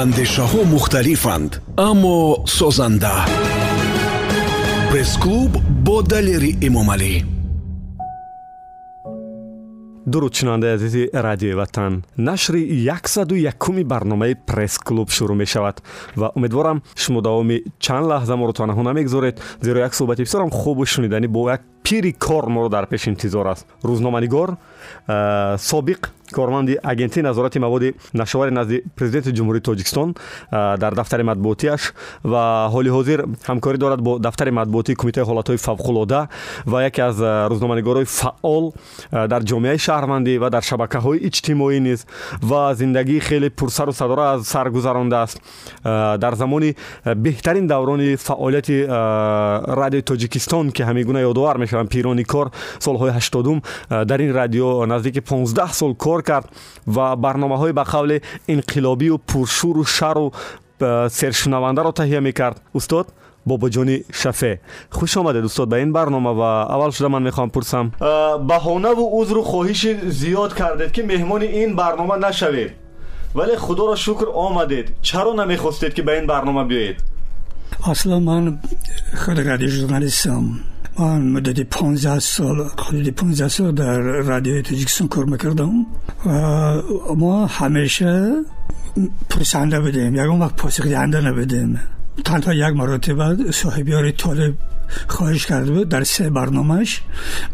андешаҳо мухталифанд аммо созанда. Пресс-клуб бо далери эмомалӣ. Дуруд шунавандаи азизи радиои ватан. Нашри яксаду якуми барномаи пресс-клуб шурӯъ мешавад ва умедворам шумо давоми чанд лаҳза моро таванаҳо намегузоред зеро як суҳбати бисёрам хубу шуниданӣ бо як пири кор моро дар пеш интизор аст. Рӯзноманигор собиқ корманди агентии назорати маводи нашовари назди президенти ҷумҳурии тоҷикистон дар дафтари матбуотиаш ва ҳоли ҳозир ҳамкорӣ дорад бо дафтари матбуотии кумитаи ҳолатҳои фавқулода ва яке аз рӯзноманигорҳои фаъол дар ҷомеаи шаҳрвандӣ ва дар шабакаҳои иҷтимоӣ низ ва зиндагии хеле пурсару садора аз сар гузарондааст дар замони беҳтарин даврони фаъолияти радиои тоҷикистон ки ҳамегуна ёдовар мешаванд пирони кор солҳои ҳаштодум дар ин радио наздики понздаҳ сол кор кор кард ва барномаҳои ба қавле инқилобию пуршуру шару сершунавандаро таҳия мекард устод бобоҷони шафе хуш омадед устод ба ин барнома ва аввал шуда ман мехоҳам пурсам баҳонаву узру хоҳиши зиёд кардед ки меҳмони ин барнома нашавед вале худоро шукр омадед чаро намехостед ки ба ин барнома биёед аслан ман худ радиожурналистам من مدت 15 سال حدود 15 سال در رادیو تاجیکستان کار می‌کردم و ما همیشه پرسنده بودیم یکم وقت پاسخ دهنده تنها یک مرتبه صاحبیار طالب خواهش کرده بود. در سه برنامهش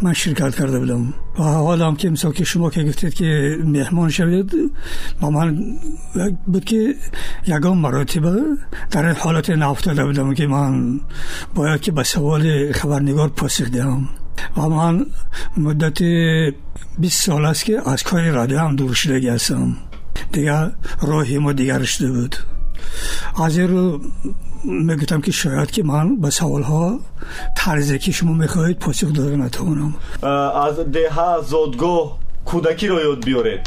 من شرکت کرده بودم. و حالا هم که مثال که شما که گفتید که مهمان شوید با من بود که یگان مراتبه در این حالت نفتاده بودم که من باید که به سوال خبرنگار پاسخ دهم. و من مدت 20 سال است که از کار رادیو هم دور شده هستم. دیگر راهی ما دیگر شده بود. از این رو می‌گفتم که شاید که من به سوال ها طرزی که شما می‌خواهید پاسخ داده نتوانم. از ده زادگاه کودکی رو یاد بیارید.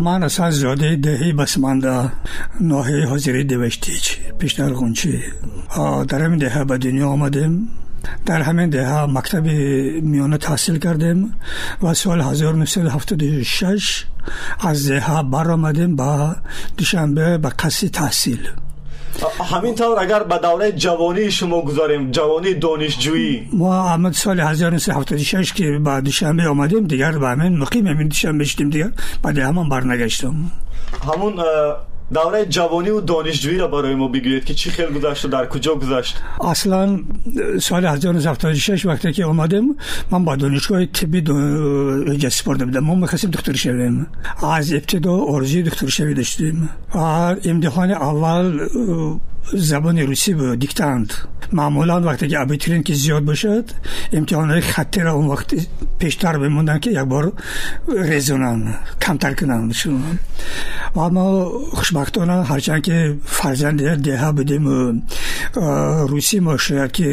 من اصلا زاده دهی بسمنده ناحیه حاضری دوشتیچ پیشتر غنچی در همین دهه به دنیا آمدیم. در همین دهه مکتب میانه تحصیل کردیم و سال 1976 از دهه بر آمدیم به دوشنبه به قصد تحصیل. همینطور اگر به دوره جوانی شما گذاریم جوانی دانشجویی. ما همه سال 1976 که به دوشنبه آمدیم دیگر به همین مقیم همین دوشنبه شدیم دیگر. بعد همان برنگشتم. همون دوره جوانی و دانشجویی را برای ما بگویید که چی خیلی گذشت و در کجا گذشت؟ اصلا سال 1976 وقتی که اومدم من با دانشگاه طبی اجازه سپرده بودم. ما می‌خواستیم دکتر شویم. از ابتدا آرزوی دکتر شوی داشتیم. امتحان اول забони русӣ бо диктант маъмулан вақте ки абитуриент ки зиёд бошад имтиҳонҳои хаттиро он вақт пештар мемонданд ки якбор резонанд камтар кунанд ва мо хушбахтона ҳарчанд ки фарзанди деҳа будиму русӣ мо шояд ки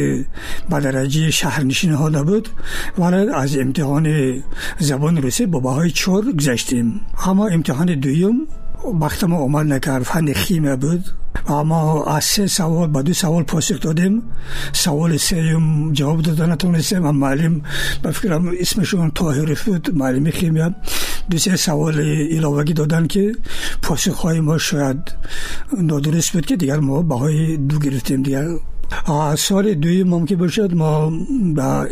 ба дараҷаи шаҳрнишинҳо набуд вале аз имтиҳони забони русӣ бо баҳои чор гузаштем аммо имтиҳони дуюм وقت ما عمر نکرد فن خیمه بود. و ما از سه سوال به دو سوال پاسخ دادیم. سوال سیم جواب دادن نتونستیم. و معلم به فکرم اسمشون تاهرف بود معلم خیمه. دو سه سوال ایلاوگی دادن که پاسخ های ما شاید نادرست بود که دیگر ما بهای دو گرفتیم دیگر. سال دوی ممکن باشد ما به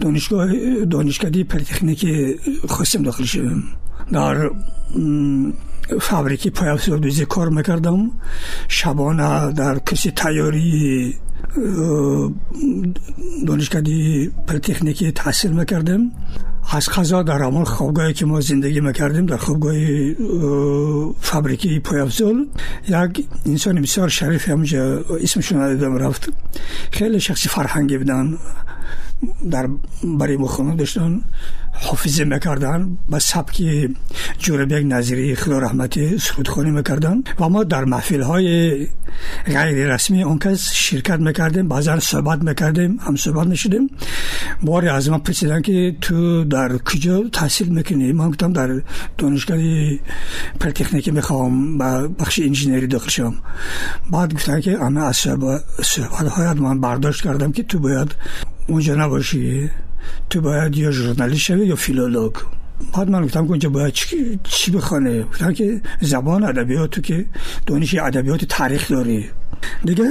دانشگاه دانشکده پلیتخنیک خواستیم داخل شویم. در фабрики паяфсурдӯзӣ кор мекардам шабона дар курси тайёрии э, донишкади политехникӣ таҳсил мекардем аз қазо дар ҳамон хобгоҳе ки мо зиндагӣ мекардем дар хобгоҳи э, фабрикии пояфзол як инсони бисёр шарифи ҳамҷа исмашон надидам рафт хеле шахси фарҳангӣ буданд حافظه می‌کردن به سبک جوربک نظری خدا رحمتی سرودخوانی می‌کردن و ما در محفل های غیر رسمی اون کس شرکت می‌کردیم بعضا صحبت می‌کردیم هم صحبت می‌شدیم. باری از ما پرسیدن که تو در کجا تحصیل می‌کنی؟ من گفتم در دانشگاه پلتکنیکی می‌خوام با بخش انجینری داخل شم بعد گفتن که اما از صحبت هایت من برداشت کردم که تو باید اونجا نباشی. تو باید یا ژورنالیست شوی یا فیلولوگ. بعد من گفتم که باید چی, بخونه؟ گفتم که زبان ادبیات تو که دانش ادبیات تاریخ داری. دیگه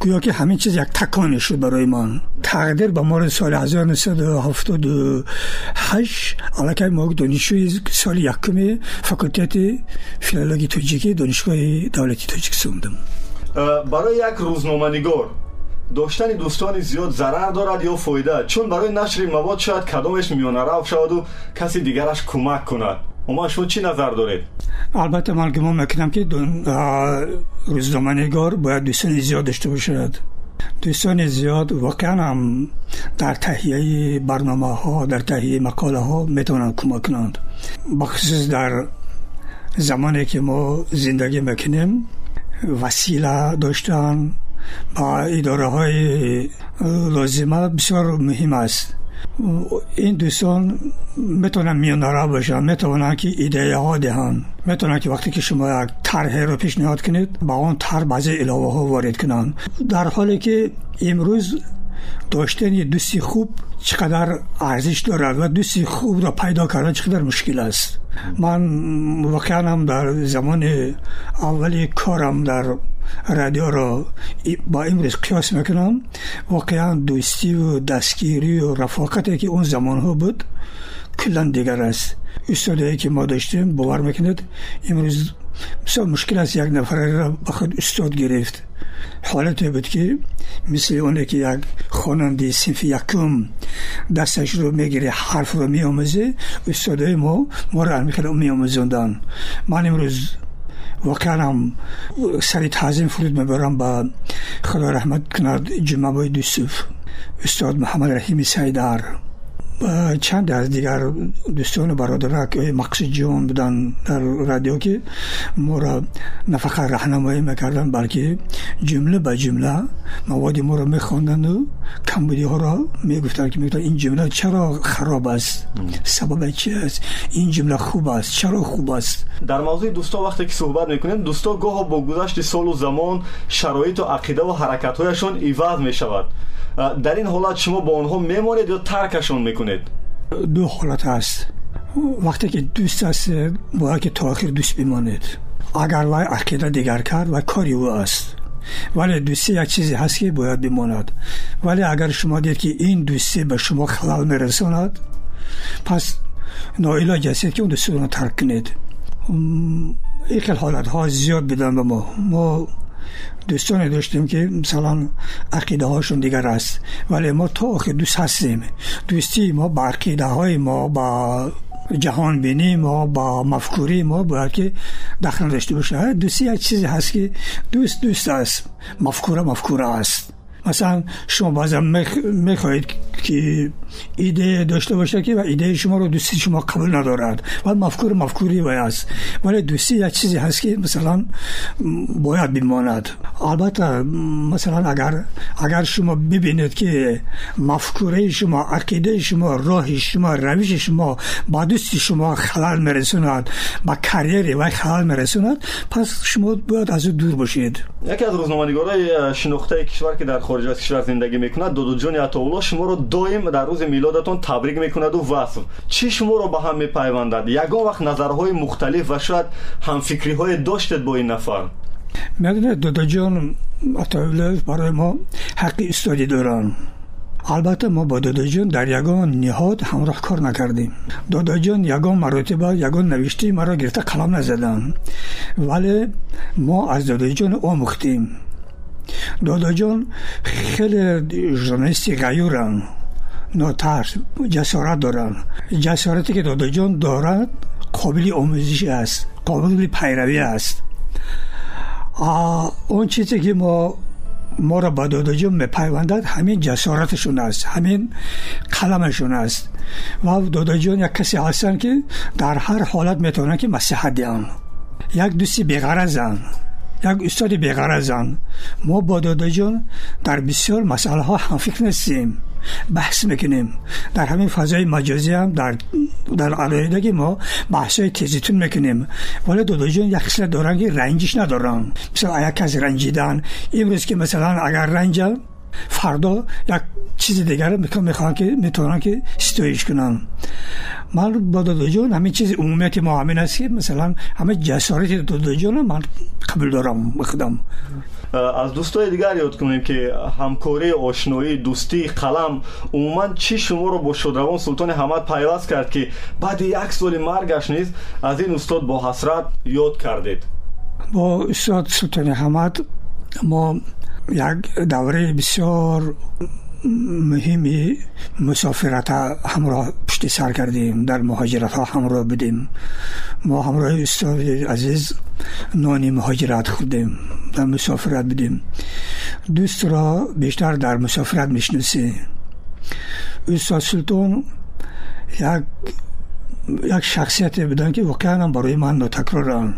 گویا که همین چیز یک تکانی شد برای من. تقدیر به مورد سال 1978 علاقه ما دانشجوی سال یکم فاکولتت فیلولوژی تاجیکی دانشگاه دولتی تاجیکستان بودم برای یک روزنامه نگار داشتن دوستانی زیاد ضرر دارد یا فایده چون برای نشر مواد شاید کدامش میانه رفت شود و کسی دیگرش کمک کند. اما شما چی نظر دارید؟ البته من گمان می‌کنم که روزنامه نگار باید دوستان زیاد داشته باشد. دوستان زیاد واقعا هم در تهیه برنامه ها در تهیه مقاله ها می‌تونن کمک کنند. بخصوص در زمانی که ما زندگی می‌کنیم وسیله داشتن با اداره های لازمه بسیار مهم است. این دوستان می‌تونن میانره باشن می‌تونن که ایده ها دهن می‌تونن که وقتی که شما یک طرح رو پیشنهاد کنید با اون طرح بعضی علاوه ها وارد کنن. در حالی که امروز داشتن دوستی خوب چقدر ارزش دارد و دوستی خوب را پیدا کردن چقدر مشکل است. من واقعا هم радиоро ба имрӯз қиёс мекунам. Воқеан дӯстиву дастгириву рафоқате ки он замонҳо буд куллан дигар аст. Устодае ки мо доштем бовар мекунед. Имрӯз бисёр мушкил аст як нафараро ба худ устод гирифт. Ҳолате буд ки мисли оне ки як хонанди синфи якум дасташро мегири ҳарфро меомӯзӣ устодаи мо моро ҳамихела меомӯзонданд ман имрӯз واقعا هم سری تعظیم فرود می‌برم با خدا رحمت کند جمعه دوستوف استاد محمد رحیم سیدار. چند از دیگر دوستان برادر که مقصد جوان بودن در رادیو که ما را نه فقط راهنمایی می‌کردن بلکه جمله به جمله موادی ما را میخواندن و کمبودی ها را می‌گفتن که می‌گفتن این جمله چرا خراب است؟ سبب چی است؟ این جمله خوب است چرا خوب است؟ در موضوع دوستا وقتی که صحبت می‌کنیم دوستا گاه با گذشت سال و زمان شرایط و عقیده و حرکت هایشان ایواز می‌شود. در این حالت شما با آنها میمانید یا ترکشون می‌کنید دو حالت هست وقتی که دوست هست باید که تا آخر دوست بمانید اگر وای عقیده دیگر کرد و کاری او است. ولی دوستی یک چیزی هست که باید بماند. ولی اگر شما دید که این دوستی به شما خلال میرساند پس ناعلاج هستید که اون دوستی رو ترک کنید. این حالت ها زیاد بدن به ما. ما دوستانی داشتیم که مثلا عقیده هاشون دیگر است. ولی ما تا آخر دوست هستیم. دوستی ما با عقیده های ما با جهان بینی ما با مفکوری ما باید که دخل داشته باشه. دوستی یک چیزی هست که دوست دوست است. مفکوره مفکوره است. مثلا شما بازم می‌خواهید که ایده داشته باشه که و ایده شما رو دوستی شما قبول ندارد و مفکور مفکوری باید است. ولی دوستی یک چیزی هست که مثلا باید بماند. البته مثلا اگر اگر شما ببینید که مفکوره شما عقیده شما راه شما روش شما با دوستی شما خلال میرسوند با کریر و خلال میرسوند پس شما باید از دور باشید. یکی از روزنامه‌نگارای شناخته کشور که در خارج مهاجرت کشور زندگی می‌کند. دودو جون عطاالله شما رو دائم در روز میلادتون تبریک می‌کند و وصف. چی شما رو به هم میپیوندد؟ یگان وقت نظرهای مختلف و شاید های داشتید با این نفر. می‌دونه دودو جون عطاالله برای ما حقی استادی دارن البته ما با داداجان در یگان نهاد همراه کار نکردیم. داداجان یگان مراتبه یگان ما مرا گرفته قلم نزدن. ولی ما از داداجان آموختیم دادا جان خیلی جرنیستی غیورن ناترس جسارت دارن جسارتی که دادا جان دارد قابل آموزش است قابل پیروی است اون چیزی که ما ما را به دادا جان میپیوندد همین جسارتشون است همین قلمشون است و دادا جان یک کسی هستن که در هر حالت می‌تونن که مسیحت دیان یک دوستی بغرزن یک استاد بیغرزن ما با دادا جان در بسیار مسئله ها هم فکر نیستیم بحث می‌کنیم. در همین فضای مجازی هم در در علایدگی ما بحث های تیزیتون می‌کنیم. ولی دو جون یک خصلت دارن که رنجش ندارن. مثلا یک فردا یک چیز دیگر می‌خوان که می‌تونن که ستایش کنن من با دادا جان همین چیز عمومیت ما همین است که مثلا همه جسارت دادا جان من قبول دارم بخدم از دوستای دیگر یاد کنیم که همکاری آشنایی دوستی قلم عموما چی شما رو با شدروان سلطان حمد پیوست کرد که بعد یک سال مرگش نیز از این استاد یک دوره بسیار مهمی مسافرت همراه پشت سر کردیم در مهاجرت ها همراه بدیم. ما همراه استاد عزیز نانی مهاجرت خوردیم در مسافرت بدیم. دوست را بیشتر در مسافرت می‌شناسیم استاد سلطان یک یک شخصیت بدن که واقعا برای من نتکرارن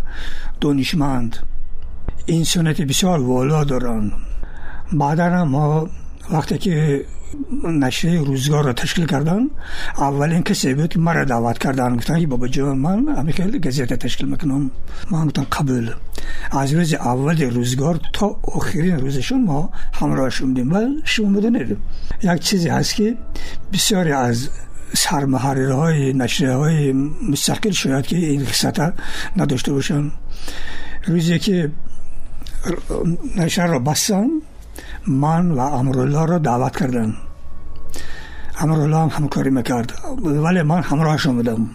دانشمند. انسانیت بسیار والا دارن. بعدا ما وقتی که نشریه روزگار را تشکیل کردن اولین کسی بود که مرا دعوت کردن. گفتن که بابا جان من امیخیل گزیت تشکیل می‌کنم. من گفتم قبول. از روز اول روزگار تا آخرین روزشون ما همراه بودیم. و شما بدونید یک چیزی هست که بسیاری از سرمحرر های نشریه های مستقل شاید که این قصت نداشته باشن. من و امرالله را دعوت کردن. امرالله هم همکاری می‌کرد. ولی من همراهشون بودم.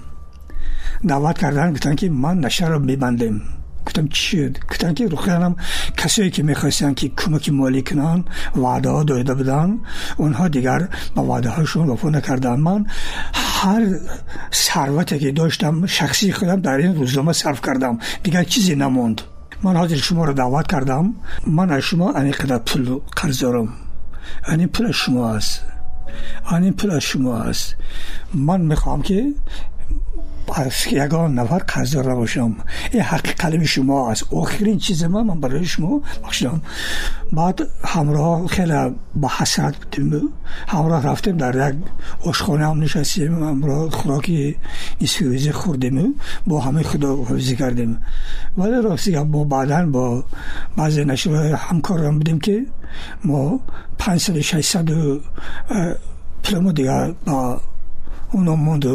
دعوت کردن گفتن که من نشر را میبندیم گفتم چی؟ شد گفتن که روخیانم کسایی که می‌خواستن که کمک مالی کنن وعده ها داده بدن اونها دیگر با وعده هاشون وفا نکردن. من هر ثروتی که داشتم شخصی خودم در این روزنامه صرف کردم. دیگر چیزی نموند. ман ҳозир шуморо даъват кардам. Ман аз шумо ани қадар пулу қарз дорам ани пул аз шумо аст. Ани пул аз шумо аст. Ман мехоҳам ки از یگان نفر قرضدار نباشم این حق قلم شما است آخرین چیز ما من برای شما بخشیدم بعد همراه خیلی با حسرت بودیم. همراه رفتیم در یک آشخانه هم نشستیم. همراه خوراکی نصف روزی خوردیم. با همه خدا حفظی کردیم. ولی راستی ما بعدا با بعضی نشر همکار هم بودیم که ما 500 600 پلمو دیگر با اونا موند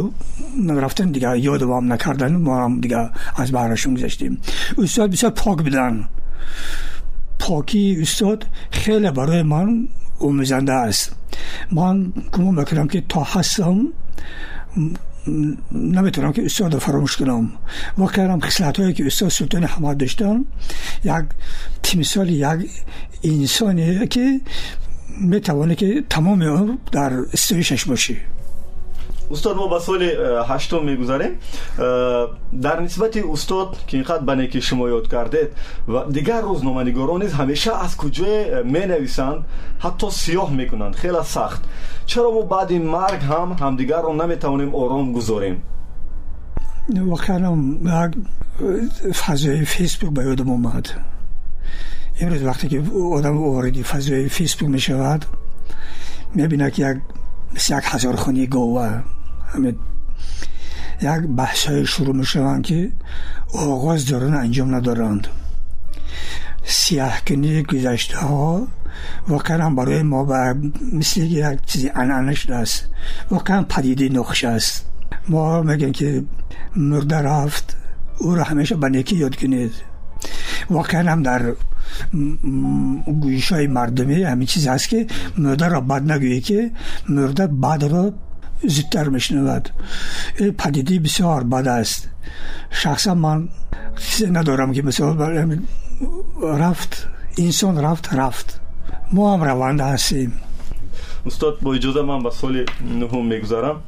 رفتن دیگه یاد وام نکردن ما هم دیگه از بهرشون گذاشتیم استاد بسیار پاک بدن پاکی استاد خیلی برای من اومزنده است. من گمان می‌کنم که تا هستم نمی‌تونم که استاد فراموش کنم. و کردم خسلت هایی که استاد سلطان حماد داشتن یک تیمثال یک انسانی که می‌توانه که تمام در استویشش باشه استاد ما به سال هشتم در نسبت استاد که اینقدر بنه که شما یاد کردید و دیگر روزنامه‌نگاران نیز همیشه از کجا می نویسند حتی سیاه می‌کنند. خیلی سخت. چرا ما بعد این مرگ هم همدیگر رو نمی‌توانیم آرام گذاریم؟ واقعا فضای فیسبوک به یادم اومد. امروز وقتی که آدم واردی فضای فیسبوک می شود می‌بینه که یک مثل یک هزار خانی گوه همه یک بحث های شروع می شوند که آغاز دارن انجام ندارند. سیاه کنی گذشته ها واقعا برای ما با مثل یک چیزی انانه شده است. واقعا پدیده نقش است. ما میگن که مرده رفت او را همیشه به نیکی یاد کنید. واقعا هم در گویش های مردمی همین چیز هست که مرده را بد نگویی که مرده بعد را زودتر میشنود. این پدیده بسیار بد است. شخصا من چیزی ندارم که مثلا رفت انسان رفت رفت. ما هم روانده هستیم. استاد با من به سال نهم می‌گذارم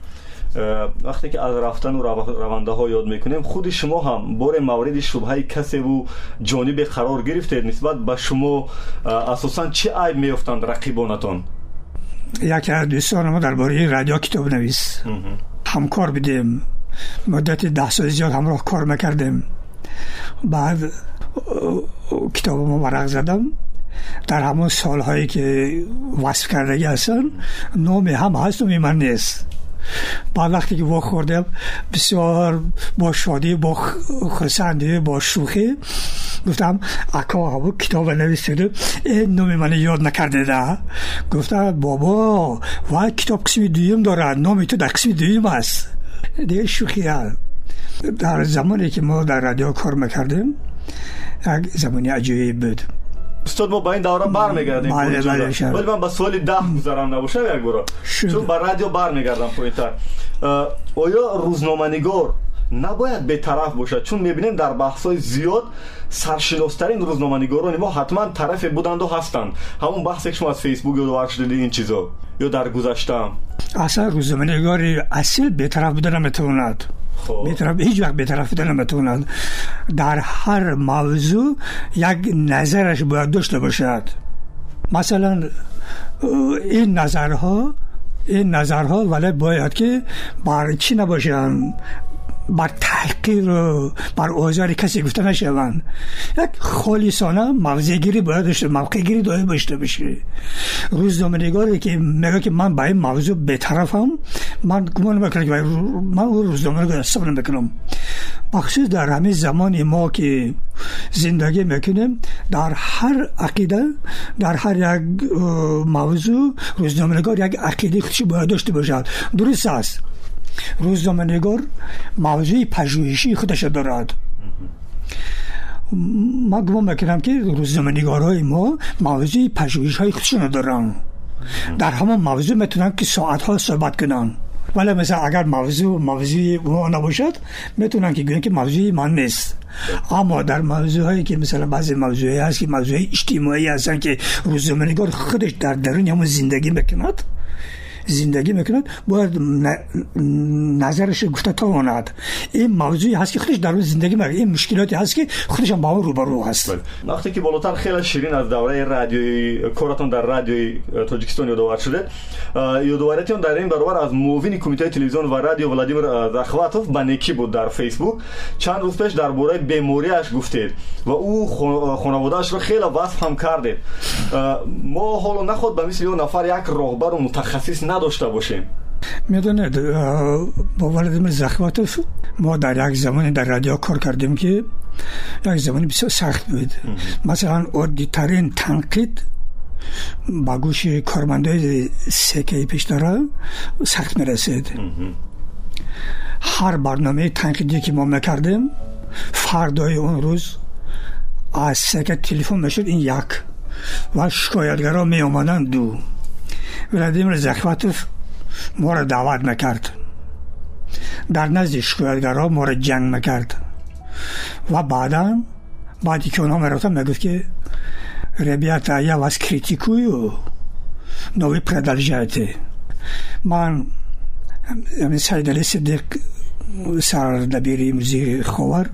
وقتی که از رفتن و رونده ها یاد می‌کنیم خود شما هم بار مورد شبهه کسی و جانب قرار گرفتید. نسبت به شما اساسا چه عیب میافتند رقیبانتان؟ یکی از دوستان ما درباره رادیو کتاب نویس. همکار بدیم مدت ده سال زیاد همراه کار می‌کردیم بعد کتاب ما ورق زدم. در همون سالهایی که وصف کردگی هستن نام هم هست و من نیست. بعد وقتی که خوردم بسیار با شادی با خسندی با شوخی گفتم اکا هوا کتاب نویسیده. این نوم من یاد نکرده ده گفتم بابا و کتاب قسمی دویم داره نام تو در قسمی دویم است دیگه شوخی در زمانی که ما در رادیو کار می‌کردیم یک زمانی عجیب بود. استاد ما با این دوره برمیگردیم بله، بله، شب. ولی من به سوال ده گذارم نباشه یک شد. چون با رادیو برمیگردم پایینتر آیا روزنامه‌نگار نباید بطرف باشد چون می‌بینیم در بحث‌های زیاد سرشناسترین روزنامه‌نگاران ما حتما طرف بودند و هستند. همون بحثی که شما از فیسبوک یاد شده این چیزا. یا در گذشته هم. اصلا روزنامه‌نگاری اصیل بی‌طرف بودن نمی‌تواند خب. بیطرف هیچ وقت بیطرف بودن نمی‌تواند در هر موضوع یک نظرش باید داشته باشد. مثلا این نظرها این نظرها ولی باید که بر چی نباشن. بر تحقیر و بر اوزار کسی گفته نشوند. یک خالصانه موضع گیری باید داشته موقع گیری داید داشته باشه. روزنامه که میگه که من با این موضوع بطرفم من گمان می‌کنم که من اون روزنامه نگار حساب نمی‌کنم. در همین زمان ما که زندگی می‌کنیم در هر عقیده در هر یک موضوع روزنامه یک عقیده خودش باید داشته باشد. درست است. روزنامه نگار موضوع پژوهشی خودش دارد. ما گمان می‌کنم که روزنامه نگارهای ما موضوع پژوهش های خودشون دارن. در همون موضوع می‌تونن که ساعت ها صحبت کنن. ولی مثلا اگر موضوع موضوع ما نباشد می‌تونن که گوین که موضوع من نیست. اما در موضوع هایی که مثلا بعضی موضوعی هست که موضوع اجتماعی هستن که روزنامه نگار خودش در درون همون زندگی می‌کند زندگی می‌کند باید نظرش گفته تواند این موضوعی هست که خودش در اون زندگی می‌کند این مشکلاتی هست که خودش هم با اون روبرو هست. بله. وقتی که بالاتر خیلی شیرین از دوره رادیویی کارتون در رادیوی تاجیکستان یادآور شده یادآوریتون در این برابر از موین کمیته تلویزیون و رادیو ولادیمیر زخواتوف به نیکی بود در فیسبوک. چند روز پیش درباره بیماریش گفتید و او خانوادهش را خیلی وصف هم کردید ما حالا نخود به مثل اون نفر یک راهبر و متخصص نداشته باشیم. می‌دونید با ولادیمیر زخواتوف ما در یک زمانی در رادیو کار کردیم که یک زمانی بسیار سخت بود. مثلا عادی ترین تنقید با گوش کارمندای سکه پیش داره سخت می‌رسید. هر برنامه تنقیدی که ما می‌کردیم فردای اون روز از سکه تلفن می‌شد این یک و شکایتگرا владимир захватов моро даъват мекард дар назди шикоятгарҳо моро ҷанг мекард ва баъдан баъди ки онҳо мерофта мегуфт ки ребята я вас критикую но вы продолжайте ман саидали сиддиқ сардабири музии ховар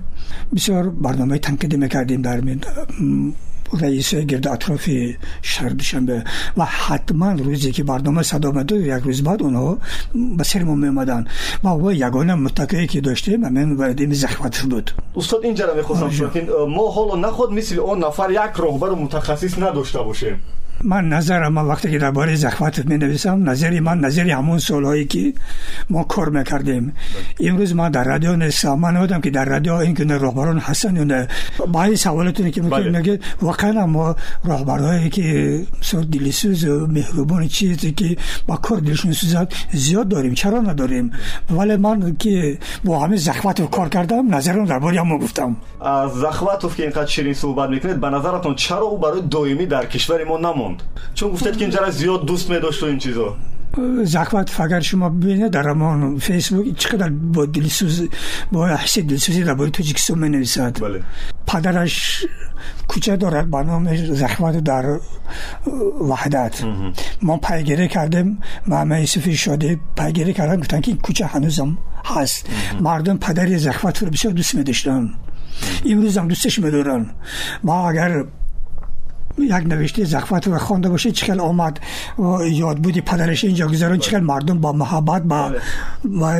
бисёр барномаи танқидӣ мекардем дар раиси гирду атрофи шаҳри душанбе ва ҳатман рӯзе ки барнома садо медод як рӯз баъд онҳо ба сери мо меомаданд ва ва ягона муттакие ки доштем ҳамин ваъдими захватш буд устод ин ҷара мехостам мо ҳоло наход мисли он нафар як роҳбару мутахассис надошта бошем? من نظرم وقتی که درباره زخمت می نویسم نظری من نظری همون سالهایی که ما کار می‌کردیم. امروز ما در رادیو نیستم. من نمی‌دونم که در رادیو این که راهبران هستن یا نه. با این سوالتون که می‌کنید بله. میگه واقعا ما راهبرهایی که سر دلسوز و مهربان چیزی که با کار دلشون سوزد زیاد داریم چرا نداریم؟ ولی من که با همه رو کار کردم نظرم درباره هم گفتم. از زخواتوف که اینقدر شیرین صحبت می‌کنید به نظرتون در ما نماند چون گفتید که اینجا را زیاد دوست میداشت و این چیزا. زحمت اگر شما ببینید در امان فیسبوک چقدر با دلسوز با حس دلسوزی درباره تاجیکستان می نویسد بله. پدرش کوچه دارد با نام زحمت در وحدت. ما پیگیری کردیم محمد یوسفی شاده پیگیری کردن گفتن که این کوچه هنوزم هست. مردم پدر زحمت رو بسیار دوست می داشتن امروز هم دوستش می دارن ما اگر یک نوشته زخمت رو خوانده باشه چقدر آمد و یاد بودی پدرش اینجا گذارن چقدر مردم با محبت با, با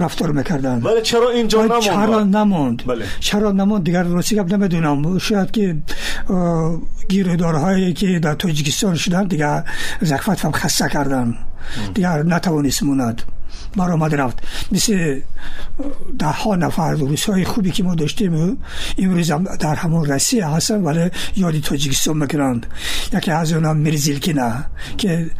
رفتار می‌کردن. ولی چرا اینجا ولی چرا نماند؟ نموند بله. چرا نموند دیگر راستی گپ نمی‌دونم. شاید که اه، گیرهدارهایی که در تاجیکستان شدن دیگر زخمت هم خسته کردن. دیگر نتوانست موند. برآمد رفت مثل ده ها نفر روسای خوبی که ما داشتیم امروز در همون روسیه هستن ولی یادی تاجیکستان می‌کنند. یکی از اونا نه که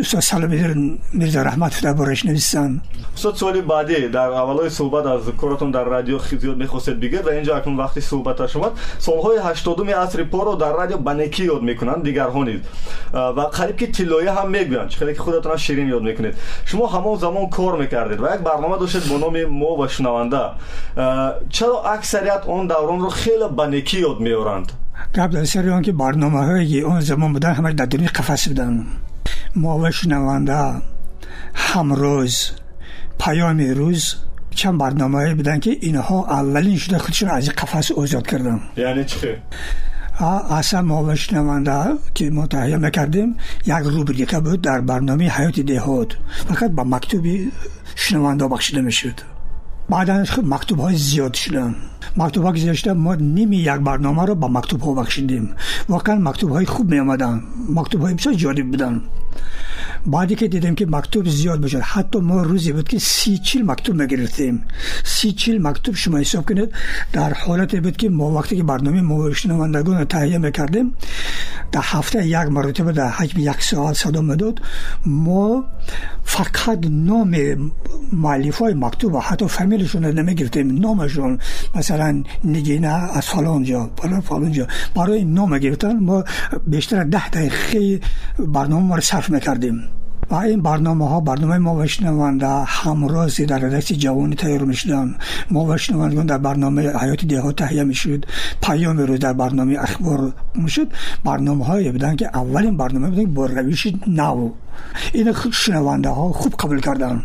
استاد سلام میرزا رحمت دربارش نویسن. استاد سوالی بعدی. در اولای صحبت از کارتون در رادیو زیاد می‌خواستید بگید و اینجا اکنون وقتی صحبت شما سالهای 80 عصر پا در رادیو بنکی یاد می‌کنن دیگر و قریب که تلایه هم می‌گوین خیلی که خودتون شیرین یاد میکنید شما همون زمان کار میکردید و یک برنامه داشتید با نام ما و شنونده چرا اکثریت اون دوران رو خیلی بنکی یاد میورند قبل از سر که برنامه هایی اون زمان بودن همه در دنیا قفس بودن ما و شنونده همروز پیام روز چند برنامه بودن که اینها اولین شده خودشون از قفس آزاد کردن یعنی چه؟ اصلا ما شنونده که ما تهیه می‌کردیم یک روبریکه بود در برنامه حیات دهات. فقط با مکتوبی شنونده بخشیده می‌شد. بعدا مکتوب های زیاد شدن. مکتوب ها زیاد ما نیمی یک برنامه رو با مکتوب ها بخشیدیم. واقعا مکتوب های خوب می آمدن مکتوب های بسیار جالب بودن. بعدی که دیدیم که مکتوب زیاد بشد حتی ما روزی بود که سی چیل مکتوب می‌گرفتیم سی چیل مکتوب شما حساب کنید. در حالت بود که ما وقتی که برنامه ما شنوندگان رو تهیه می‌کردیم در هفته یک مرتبه در حجم یک ساعت صدا مداد ما رو مثلا نگینه از فلان جا فلان جا برای نام گرفتن ما بیشتر ده دقیقه برنامه ما رو صرف می‌کردیم. و این برنامه ها برنامه ما و شنونده همرازی در ردکس جوانی تیار می‌شدن. ما و شنوندگان در برنامه حیات دیها تهیه می‌شد. پیام روز در برنامه اخبار می‌شد. برنامه های بودن که اولین برنامه بودن با روش نو. این شنونده ها خوب قبول کردن.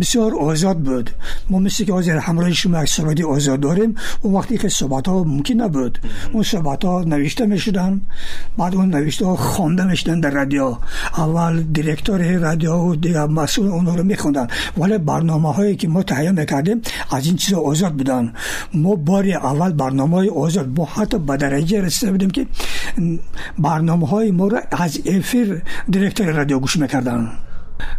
بسیار آزاد بود. ما مثل که آزاد همراه شما یک آزاد داریم اون وقتی که صحبت ها ممکن نبود. اون صحبت ها نوشته می‌شدن بعد اون نوشته ها خوانده می‌شدن در رادیو. اول دیرکتور رادیو و دیگر مسئول اون رو میخوندن. ولی برنامه هایی که ما تهیه می‌کردیم از این چیزا آزاد بودن. ما باری اول برنامه های آزاد با حتی به درجه رسیده بودیم که برنامه های ما رو از افیر دیرکتور رادیو گوش می‌کردن.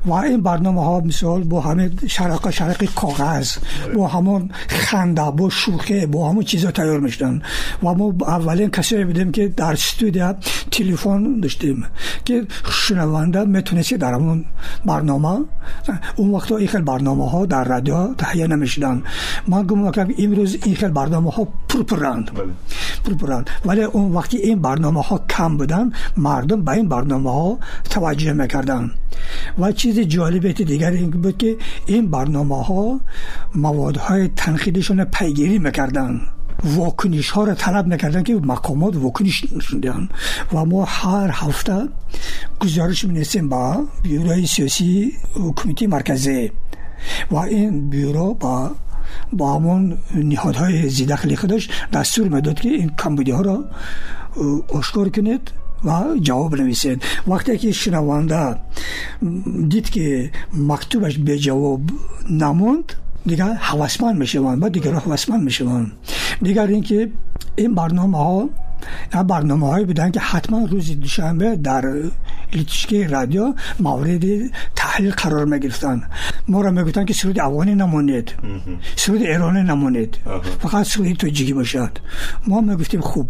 و این برنامه ها مثال با همه شرق شرق کاغذ با همون خنده با شوخه با همون چیزا تیار میشدن و ما اولین کسی بودیم که در استودیو تلفن داشتیم که شنونده میتونستی در همون برنامه اون وقت این خیلی برنامه ها در رادیو تهیه نمیشدن من گم که امروز این خیلی برنامه ها پرپرند بله. پرپرند ولی اون وقتی این برنامه ها کم بودن مردم به این برنامه ها توجه میکردن و چیز جالب دیگر این بود که این برنامه ها مواد های تنخیدشون پیگیری می‌کردن. واکنش ها را طلب می‌کردن که مقامات واکنش نشوندن. و ما هر هفته گزارش می با بیوروی سیاسی حکومتی مرکزی. و این بیورو با با همون نهادهای زیدخلی خودش دستور می‌داد که این کمبودی ها را آشکار کنید. و جواب نویسید وقتی که شنونده دید که مکتوبش به جواب نموند دیگر حواسمند می‌شوند و دیگر حواسمند می‌شوند. دیگر اینکه این برنامه ها برنامه هایی بودن که حتما روز دوشنبه در لیتشکی رادیو مورد تحلیل قرار می‌گرفتن ما را می‌گفتن که سرود افغانی نمونید. سرود ایرانی نمونید. فقط سرود توجیهی باشد. ما می‌گفتیم خوب.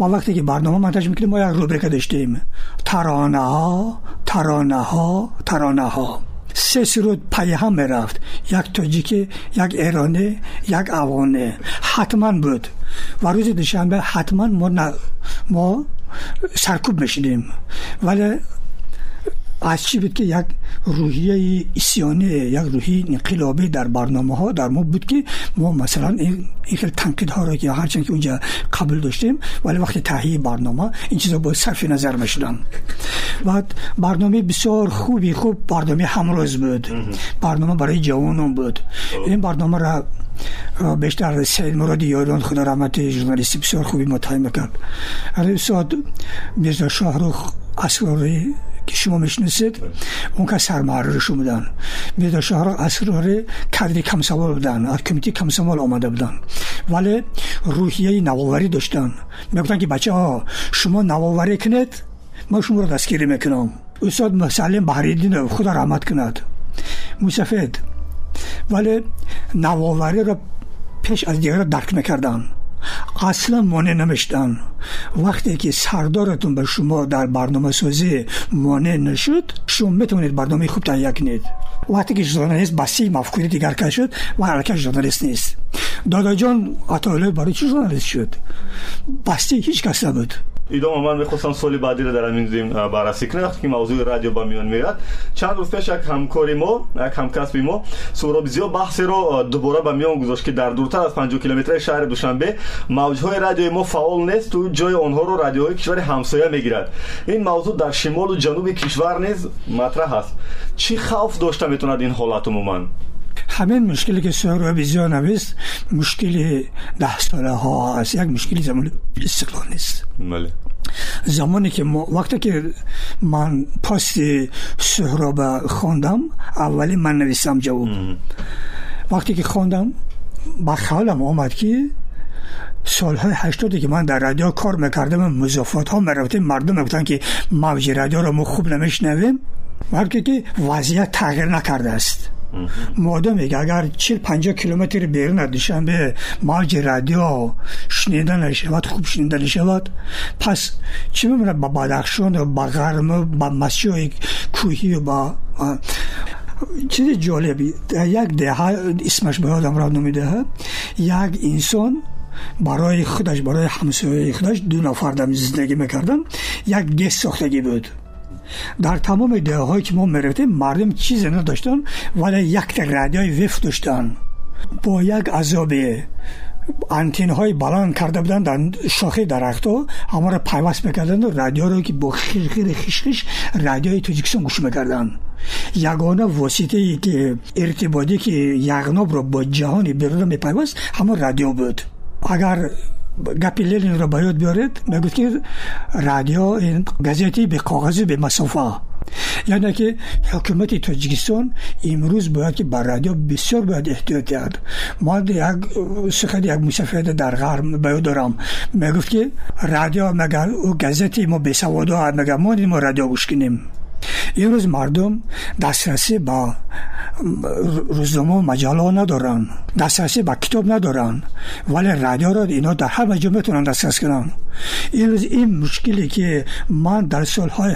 ما وقتی که برنامه منتج می‌کنیم ما یک روبریکه داشتیم ترانه ها ترانه ها ترانه ها سه سرود پای هم می‌رفت یک تاجیکی یک ایرانی یک افغانی. حتما بود. و روز دوشنبه حتما ما, ما سرکوب میشیدیم ولی از چی بود که یک روحیه اسیانی یک روحی انقلابی در برنامه ها در ما بود که ما مثلا این خیلی تنقید ها را که هرچند که اونجا قبل داشتیم ولی وقتی تهیه برنامه این چیزا با صرف نظر می‌شدن. بعد برنامه بسیار خوبی خوب برنامه همروز بود. برنامه برای جوانان بود. این برنامه را بیشتر سید مرادی یاران خدا رحمت ژورنالیستی بسیار خوبی متهم کرد علی ساد میرزا شاهروخ اسراری که شما می‌شناسید اون که سرمحررشون بودن میرزا شهر اسرار کردی کمسوال بودن از کمیتی کمسوال آمده بودن. ولی روحیه نواوری داشتن. می‌گفتن که بچه ها شما نواوری کنید ما شما رو دستگیری می‌کنم. استاد مسلم بحریدین خدا رحمت کند. موسفید ولی نواوری را پیش از دیگر درک می‌کردن аслан монеъ намешудам вақте ки сардоратон ба шумо дар барномасозӣ монеъ нашуд шумо метавонед барномаи хуб таҳия кунед. Вақте ки журналист ба си мафкури дигаркаш шуд ва ҳаракат журналист нест. Додаҷон атоилоев барои чӣ журналист шуд? Басти ҳеҷ кас набуд идома ман мехостам соли баъдиро дар ҳамин зим баррасӣ кунем вақте ки мавзӯи радио ба миён меояд чанд рӯз пеш як ҳамкори мо як ҳамкасби мо суҳроби зиё баҳсеро дубора ба миён гузошт ки дар дуртар аз панҷу километраи шаҳри душанбе мавҷҳои радиои мо фаъол несту ҷои онҳоро радиоҳои кишвари ҳамсоя мегирад. Ин мавзӯъ дар шимолу ҷануби кишвар низ матраҳ аст. Чӣ хавф дошта метавонад ин ҳолат умуман همین مشکلی که سهر بیزیان نویست مشکلی ده ساله ها است یک مشکلی زمان استقلال نیست. بله. زمانی که وقتی که من پاست سهراب خواندم اولی من نویسم جواب. وقتی که خواندم با خیالم آمد که سالهای هشتادی که من در رادیو کار می‌کردم مضافات ها مربوطه مردم می‌گفتن که موج رادیو رو ما خوب نمیشنویم. بلکه که وضعیت تغییر نکرده است. مادامی که اگر 40 50 کیلومتر بیرون از دوشنبه موج رادیو شنیده نشود خوب شنیده نشود پس چی میمونه با بدخشان و با غرم با مسیح کوهی و با چیز جالبی یک دهه اسمش به آدم را نمیده یک انسان برای خودش برای همسایه خودش دو نفر دم زندگی می‌کردن یک گست ساختگی بود. дар тамоми деҳаҳое ки мо мерафтем мардум чизе надоштанд вале якта радиои веф доштанд бо як азобе антенҳои баланд карда буданд дар шохи дарахтҳо ҳамаро пайваст мекарданду радиоро ки бо хирхири хишхиш радиои тоҷикистон гӯш мекарданд. Ягона воситае ки иртиботи ки яғнобро бо ҷаҳони беруна мепайваст ҳамон радио буд. Агар гапи ленинро ба ёд биёред мегуд ки радио ин газети беқоғази бемасофа яъне ки ҳукумати тоҷикистон имрӯз бояд ки ба радио бисёр бояд эҳтиёт диҳад. Ман як сухати як мусафида дар ғарб ба ёд дорам. Мегуфт ки радио магар ӯ газети мо бесаводо мегар мо радио гӯш кунем کنیم امروز مردم دسترسی با روزنامه و مجله ها ندارن. دسترسی به کتاب ندارن. ولی رادیو را اینا در هر مجموعه می‌تونن دسترس کنن. این این مشکلی که من در سالهای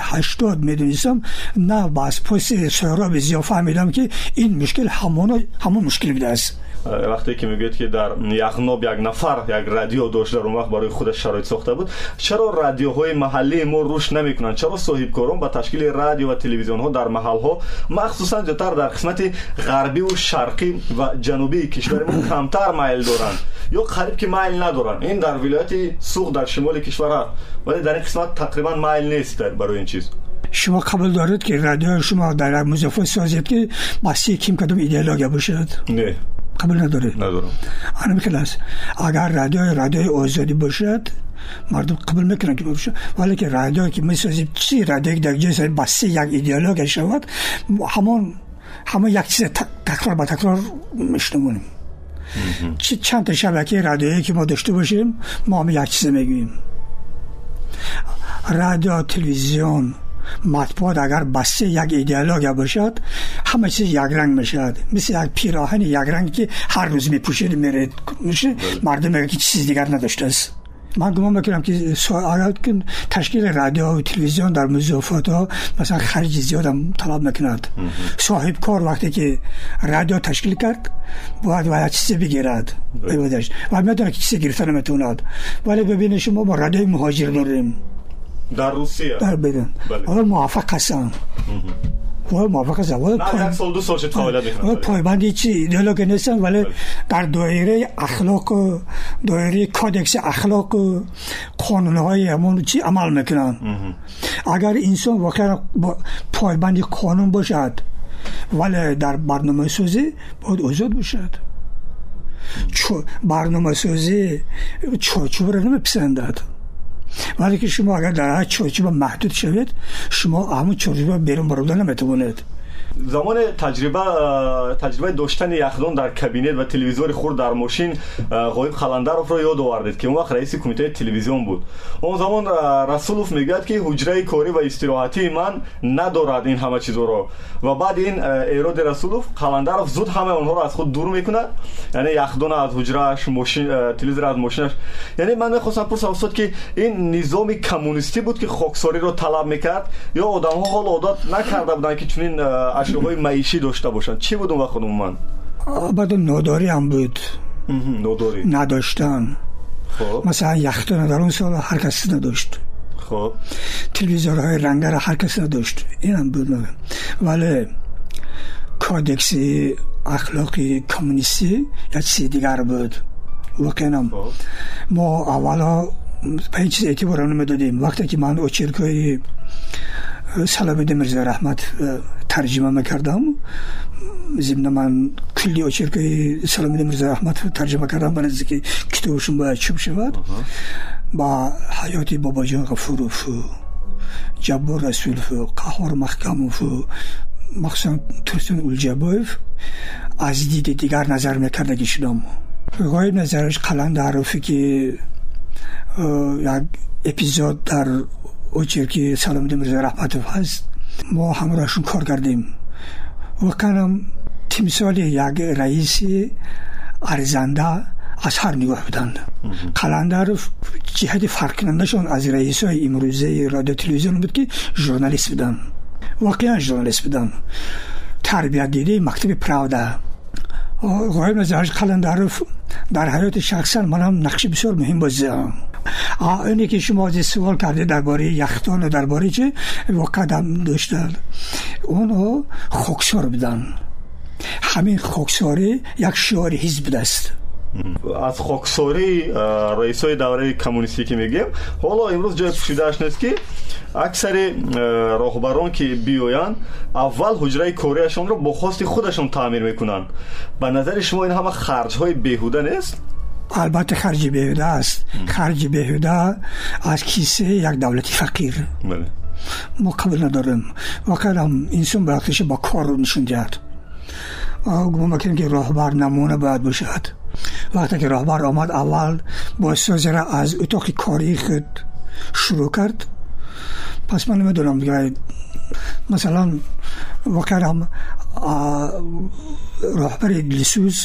وقتی که می‌گوید که در یخناب یک نفر یک رادیو داشت در اون وقت برای خودش شرایط ساخته بود چرا رادیوهای محلی ما روش نمی‌کنن چرا صاحب کاران با تشکیل رادیو و تلویزیون ها در محل ها مخصوصا زیادتر در قسمت غربی و شرقی و جنوبی کشور ما کمتر مایل دارن یا قریب که مایل ندارن این در ولایت سوق در شمال کشور ولی در این قسمت تقریبا مایل نیست برای این چیز. شما قبول دارید که رادیو شما در مضافه سازید که بسی کیم کدوم ایدئولوژی باشد نه. قبول نداره. ندارم. آنم کلاس اگر رادیو رادیو آزادی باشد مردم قبول می‌کنن که باشه ولی که رادیو که می‌سازیم چی؟ رادیو در جای بسی یک ایدئولوژی شود همون همه یک چیز تکرار با تکرار میشنمونیم چند تا شبکه رادیویی که ما داشته باشیم ما هم یک چیز می‌گوییم. رادیو تلویزیون مطبوعات اگر بسته یک ایدئولوژی باشد همه چیز یک رنگ می‌شد مثل یک پیراهن یک رنگ که هر روز میپوشید میره میشه؟ مردم میگه که چیز دیگر نداشته است. من گمان می‌کنم که سوال که تشکیل رادیو و تلویزیون در مضافات ها مثلا خرج زیاد هم طلب می‌کند. صاحب کار وقتی که رادیو تشکیل کرد باید باید چیزی بگیرد. و می‌دونه که چیزی در روسیه. در بدن حالا موافق هستن. و موافق هستن. ولی نه یک سال دو سال شد فعالیت می‌کنن پایبندی چی ایدئولوژی نیستن ولی در دایره اخلاق و دایره کودکس اخلاق و قانون های همون چی عمل می‌کنن. اگر انسان واقعا پایبندی قانون باشد ولی در برنامه سازی باید آزاد باشد. برنامه سازی چوچوب را نمیپسندد. ولی که شما اگر در هر چارچوب محدود شوید شما همون چارچوب بیرون بردن نمی‌توانید. زمان تجربه تجربه داشتن یخدون در کابینت و تلویزیون خور در ماشین غایب خلندروف را یاد آوردید که اون وقت رئیس کمیته تلویزیون بود. اون زمان رسولوف میگد که حجره کاری و استراحتی من ندارد این همه چیز رو. و بعد این ایراد رسولوف خلندروف زود همه اونها رو از خود دور می‌کنه یعنی یخدون از حجرهش ماشین تلویزیون از ماشینش یعنی من می‌خواستم پرسم استاد که این نظام کمونیستی بود که خاکساری رو طلب می‌کرد؟ یا آدم ها حال عادت نکرده بودن که چنین ашёҳои маишӣ дошта бошанд чӣ буд он вақт умуман баъд нодориам буд нодорӣ надоштан масалан яхтона дар он сол ҳар кас надошт телевизорҳои рангара ҳар кас надошт инам буд вале кодекси ахлоқи коммунистӣ як чизи дигар буд воқеан мо аввало ба ин чиз эътибор намедодем вақте ки ман очеркҳои саломиддин мирзоираҳмат тарҷима мекардам зимна ман кулли очеркаи саломиддин мирзоираҳмат тарҷима кардам ба наздики китобшон бояд чӯб шавад. Ба ҳаёти бобоҷон ғафурову ҷаббор расулову қаҳҳор маҳкамову махсусан турсун улҷабоев аз диди дигар назар мекардагӣ шудам. Ғоиб назараш қаландарофе ки як эпизод дар очерки саломиддин мирзоираҳматов ҳаст мо ҳамроҳшон кор кардем воқеанам тимсоли як раиси арзанда аз ҳар нигоҳ буданд. Қаландаров ҷиҳати фарқкунандашон аз раисҳои имрӯзаи радио телевизион буд ки журналист буданд. Воқеан журналист буданд. Тарбият дидаи мактаби правда ғоиб назараш қаландаров дар ҳаёти шахсан манам нақши бисёр муҳим бозӣ дорам оне ки шумо суол кардед дар бораи яхтону дар бораи чи воқеам доштанд онҳо хоксор буданд ҳамин хоксорӣ як шиори ҳизб будааст аз хоксории раисои давраи коммунистӣ ки мегӯем ҳоло имрӯз ҷои пӯшидааш нест ки аксари роҳбарон ки биёянд аввал ҳуҷраи кориашонро бо хости худашон таъмир мекунанд ба назари шумо ин ҳама харҷҳои беҳуда нест албатта харҷи беҳуда аст харҷи беҳуда аз кисаи як давлати фақир мо қабул надорем воқеан инсон бояд ба корро нишон диҳад гумон мекунем ки роҳбар намуна бояд бошад вақте ки роҳбар омад аввал боисозира аз утоқи кории худ шурӯъ кард. Пас ман намедонам масалан воқеан роҳбари дилсӯз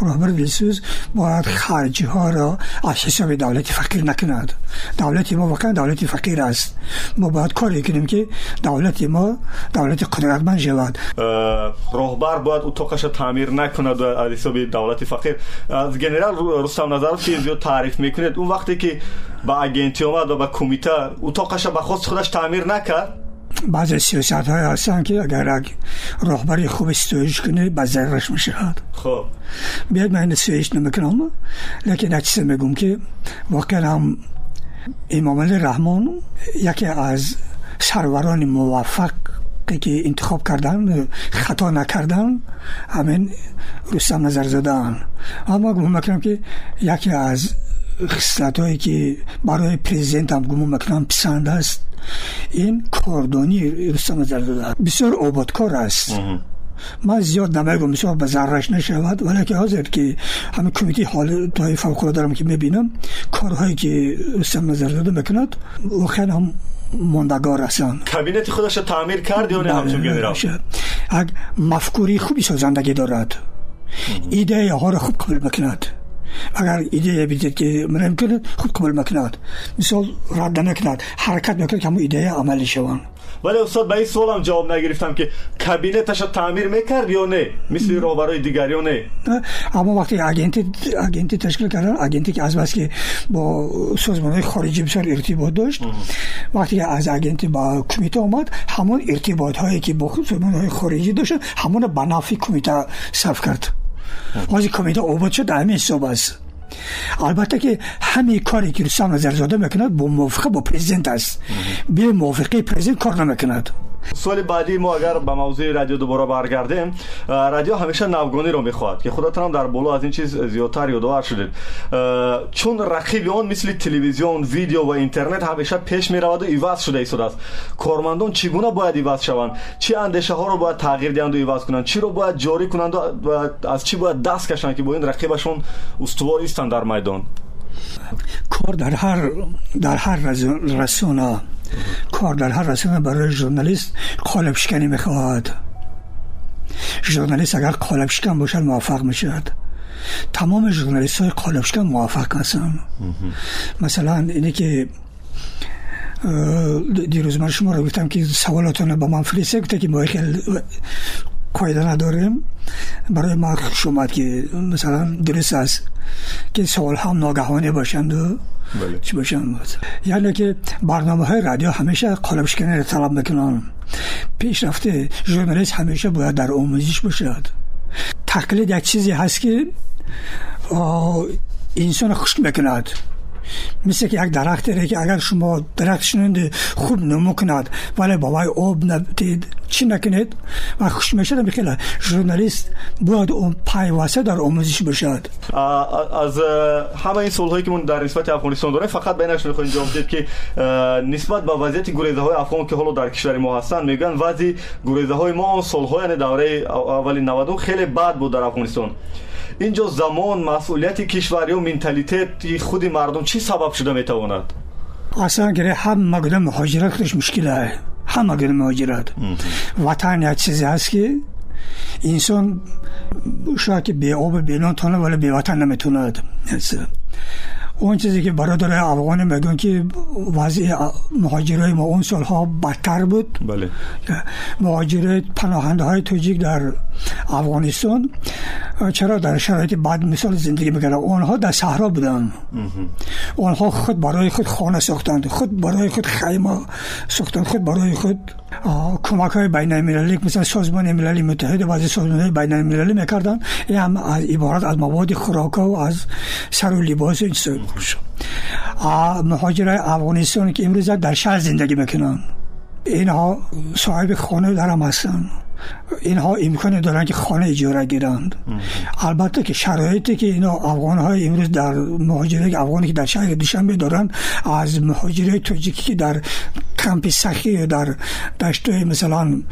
رابرت ویلسوز باید خرجی ها را از حساب دولت فقیر نکند دولت ما واقعا دولت فقیر است. ما باید کاری کنیم که دولت ما دولت قدرتمند شود. رهبر باید اتاقش تعمیر نکند از حساب دولت فقیر. از جنرال رستم نظر که زیاد تعریف می‌کنید اون وقتی که با اگنتی اومد و با کمیته اتاقش به خود خودش تعمیر نکرد. بعض سیاست های هستن که اگر راهبری خوب استویش کنه به ضررش می‌شود خب. خب. بیاد من استویش نمی‌کنم. لیکن اچیز میگم که واقعا هم امام رحمان یکی از سروران موفق که انتخاب کردن خطا نکردن همین رستم نظر زدن اما گفتم که یکی از خصلت هایی که برای پریزیدنت هم گمون می‌کنم پسند است این کاردانی رستم زرداد بسیار آبادکار است. من زیاد نمیگم مثال به ذرهش نشود. ولی که حاضر که همه کمیتی حال های فوق دارم که می‌بینم کارهایی که رستم نظر می‌کند واقعا هم ماندگار هستند. کابینت خودش تعمیر کرد یا نه؟ بله، همچون گنرال مفکوری خوبی سازندگی دارد. ایده ها را خوب قبول می‌کند. Агар идея бидед ки намкунад худ қабул мекунад. Мисол радда мекунад ҳаракат мекунад ки ҳамон идея амалӣ шаванд. Вале устод ба ин суолам ҷавоб нагирифтам ки кабинеташа таъмир мекард ё не? Мисли роҳбарои дигар ё не? Аммо вақте агенти ташкил кардан агенте ки азбас ки бо созмонҳои хориҷӣ бисёр иртибот дошт вақте ки аз агенти ба кумита омад ҳамон иртиботҳое ки бо созмонҳои хориҷӣ дошта ҳамона ба нафъи кумита сарф кард ҳозир комита обод шуд ҳамин ҳисоб аст албатта ки ҳамин коре ки рустам назарзода мекунад бо мувофиқа бо президент аст бе мувофиқаи президент кор намекунад سوال بعدی ما اگر به موضوع رادیو دوباره برگردیم رادیو همیشه نوگانی رو می‌خواد که خودتون هم در بالا از این چیز زیادتر یادآور شدید. چون رقیب آن مثل تلویزیون ویدیو و اینترنت همیشه پیش می‌رود و ایواز شده ایستاده است کارمندان چگونه باید ایواز شوند؟ چی اندیشه ها رو باید تغییر دهند و ایواز کنند؟ چی رو باید جاری کنند و از چی باید دست کشند که با این رقیبشون استوار ایستند در میدان؟ کار در هر در هر رسانه کار در هر رسانه برای ژورنالیست قالب شکنی می‌خواهد ژورنالیست اگر قالب شکن باشد موفق می‌شد تمام ژورنالیست های قالب شکن موفق هستن. مثلا اینه که دیروز من شما رو گفتم که سوالاتون با من فرسته گفته که ما خیلی قاعده نداریم. برای ما شماد که مثلا درست است که سوال هم ناگهانی باشند و بله. چی باشند. یعنی که برنامه های رادیو همیشه قالب شکنی رو طلب می‌کنن پیشرفته ژورنالیست همیشه باید در آموزش باشد. تقلید یک چیزی هست که انسان خشک می‌کند. مثل که یک درخت داره که اگر شما درخت شنونده خوب نمو کند. ولی با وای آب نبتید چی نکنید و خوش میشه بخیله ژورنالیست باید اون واسه در آموزش باشد. از همه این هایی که من در نسبت افغانستان داره. فقط بینش می‌خواین جواب دید که نسبت به وضعیت گریزه های افغان که حالا در کشور ما هستن میگن وضعی گریزه های ما سالهای یعنی دوره اولی 90 خیلی بد بود در افغانستان. اینجا زمان مسئولیت کشوری و منتالیته خود مردم چی سبب شده می‌تواند؟ اصلا گره هم مگده مهاجرت خودش مشکله هم مگده مهاجرت. وطن یک چیزی هست که انسان شاید که بی آب بیلان تانه ولی بی وطن نمی‌توند اون چیزی که برادر افغانی میگن که وضع مهاجرای ما اون سالها بدتر بود. بله. مهاجرای پناهنده های توجیک در افغانستان. چرا در شرایط بد مثال زندگی می‌کردن اونها در صحرا بودن. اونها خود برای خود خانه ساختند خود برای خود خیمه ساختند خود برای خود کمک های بین المللی مثل سازمان ملل متحد و از سازمان های بین المللی می‌کردن. این هم عبارت از مواد خوراک و از سر و لباس این مهاجرای افغانستان که امروز در شهر زندگی می‌کنن. اینها صاحب خانه درم هستن. اینها امکان دارن که خانه اجاره گیرند. البته که شرایطی که اینا افغان های امروز در مهاجره افغانی که در شهر دوشنبه دارن از مهاجره توجیکی که در کمپ سخی در دشت مثلا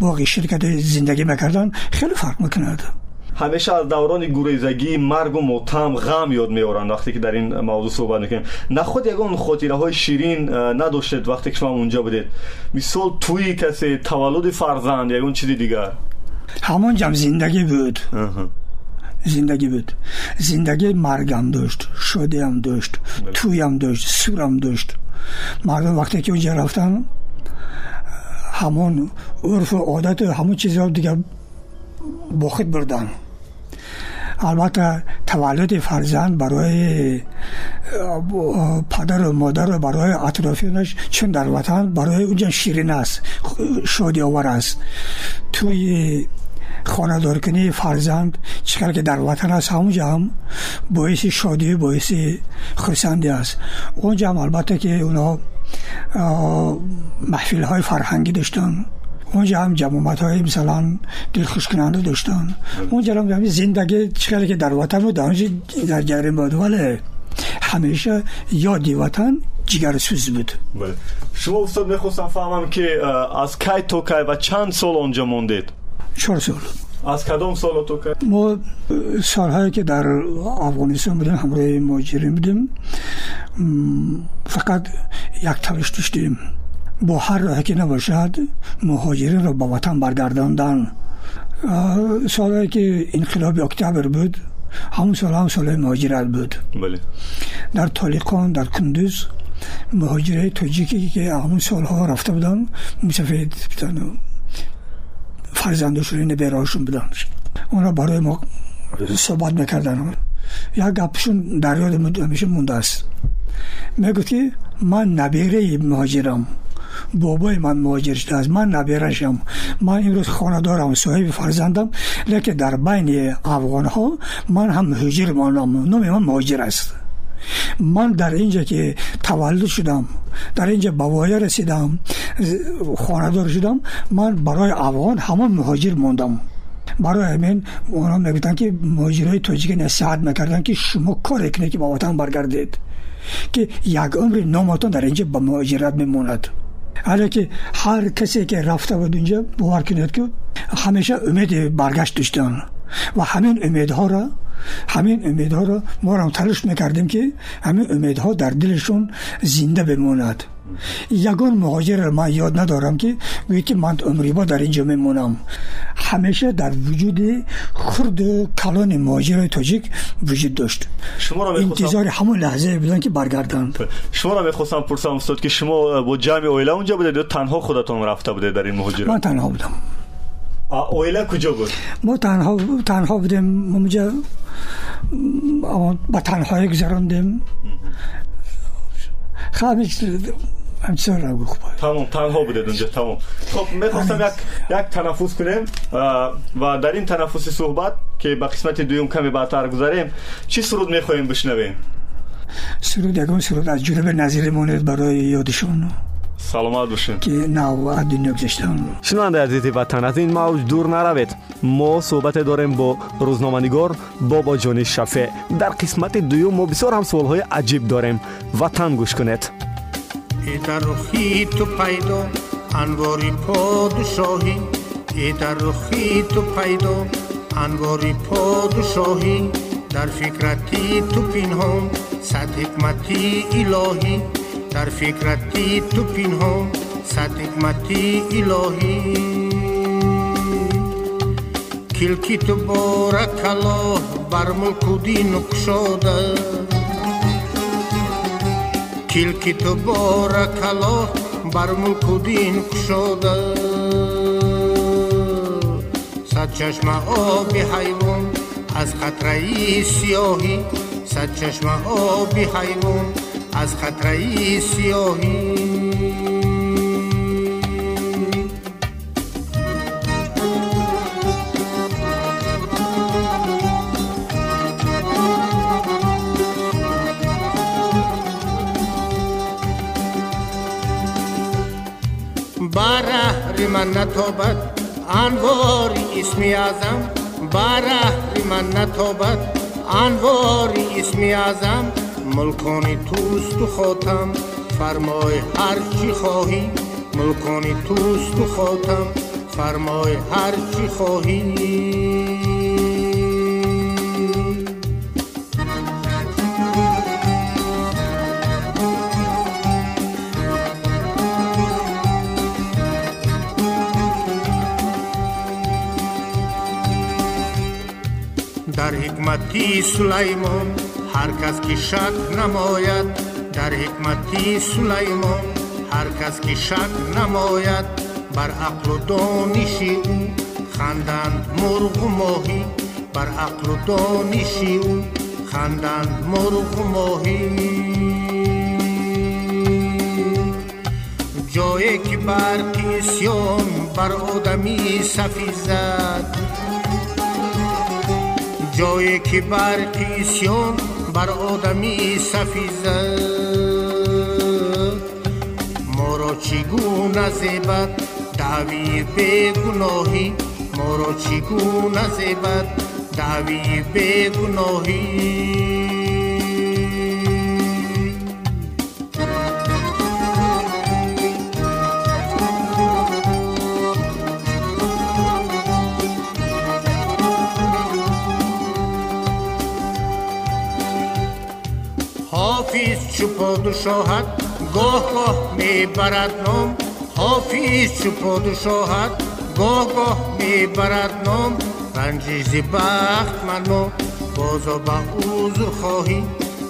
باقی شرکت زندگی می‌کردن خیلی فرق می‌کند. Ҳамеша аз даврони гурезагӣ маргу мотам ғам ёд меоранд вақте ки дар ин мавзӯъ суҳбат мекунем. На худ ягон хотираҳои ширин надоштед вақте ки шумо унҷо будед? Мисол тӯи касе таваллуди фарзанд ягон чизи дигар? Ҳамон ҷам зиндагӣ буд. Зиндагӣ буд. Зиндагӣ маргам дошт шодиам дошт тӯям дошт сурам дошт. Мардум вақте ки унҷа рафтам ҳамон урфу одату ҳамон чизро дигар бо худ бурданд البته تولد فرزند برای پدر و مادر و برای اطرافیانش چون در وطن برای اونجا شیرین است شادی آور است. توی خاندار کنی فرزند چقدر که در وطن است همونجا هم باعث شادی باعث خرسندی است. اونجا هم البته که اونا محفل های فرهنگی داشتن. اونجا هم جمعیت های مثلا دلخوش کننده داشتن. اونجا هم زندگی چقدر که در وطن بود؟ در جریان بود. ولی همیشه یادی وطن جگر سوز بود. بله. شما استاد می‌خواستم فهمم که از کی تو کی و چند سال اونجا موندید؟ چهار سال. از کدام سال تو که ما سالهایی که در افغانستان بودیم همراه ماجرین بودیم فقط یک تلاش داشتیم. با هر راه که نباشد مهاجرین را به وطن برگرداندن. سالهایی که انقلاب اکتبر بود همون سال هم سال مهاجرت بود. بله. در طالقان در کندوز مهاجره توجیکی که همون سالها رفته بودن مسافید فرزندشون براشون بودن. اونا برای ما صحبت می‌کردن یا گپشون در یاد همیشه مونده است. می‌گفت که бобои ман муҳоҷир шудааст ман наберашам ман имрӯз хонадорам соҳиби фарзандам лекин дар байни афғонҳо ман ҳам муҳоҷир монам. Номи ман муҳоҷир аст. Ман дар инҷа ки таваллуд шудам дар инҷа ба воя расидам хонадор шудам ман барои афғон ҳамон муҳоҷир мондам. Барои ҳамин онҳо мегуфтанд ки муҳоҷирҳои тоҷикӣ насиҳат мекарданд ки шумо коре кунед ки ба ватан баргардед ки як умри номатон дар инҷа ба муҳоҷират мемонад. اینجا حالا که هر کسی که رفته بود اونجا باور کنید که همیشه امید برگشت داشتن و همین امیدها را همین امیدها را ما را تلاش می‌کردیم که همین امیدها در دلشون زنده بموند یگان مهاجر من یاد ندارم که گویی که من عمری با در اینجا میمونم. همیشه در وجود خرد کلان مهاجر تاجیک وجود داشت. شما را انتظار همون لحظه بودن که برگردن شما را می‌خواستم پرسم استاد که شما با جمع اویله اونجا بودید یا تنها خودتان رفته بودید در این مهاجرت؟ من تنها بودم. اویله کجا بود؟ ما تنها تنها بودیم اونجا با تنهایی گذراندیم خیلی همچنان را گفت تمام تنها بودید اونجا تمام. خب می‌خواستم یک یک تنفس کنیم و در این تنفس صحبت که به قسمت دویم کمی بعدتر گذاریم چی سرود می‌خواهیم بشنویم؟ سرود یکم سرود از جنوب نظیر مونید برای یادشون саломат бошед ки нав аз дунё гузаштаам шунавандаи азизи ватан аз ин мавҷ дур наравед. Мо суҳбате дорем бо рӯзноманигор бобоҷони шафеъ дар қисмати дуюм мо бисёр ҳам суолҳои аҷиб дорем. Ватан гӯш кунед. И дар рухи ту пайдо анвори подшоҳӣ и дар рухи ту пайдо анвори подшоҳӣ дар фикрати ту пинҳон сад ҳикмати илоҳӣ. در فکرتی تو پینهام صد حکمتی الهی کلکی تو بارک الله بر ملک و دین کشاده کلکی تو بارک الله بر ملک و دین صد چشم آب حیوان از خطره سیاهی صد چشم آب حیوان از خطره سیاهی. بره من نتابد انواری اسمی ازم بره من نتابد انواری اسمی ازم ملکانی توست و خاتم. فرمای هر چی خواهی ملکانی توست و خاتم. فرمای هر چی خواهی. در حکمتی سلیمان هر کس که شک نماید در حکمتی سلیمان هر کس که شک نماید بر عقل و دانش او خندند مرغ و ماهی بر عقل و دانش او خندند مرغ و ماهی. جایی که برقی سیان بر آدمی سفیزد جایی که برقی سیان бар одами сафиза моро чӣ гуна зебад даъвии бегуноҳӣ моро чӣ гуна зебад даъвии бегуноҳӣ چو پادشاهت گاه گاه می برد نام. حافظ چو پادشاهت گاه گاه می برد نام. رنجش زی بخت منو بازا با عذر خواهی.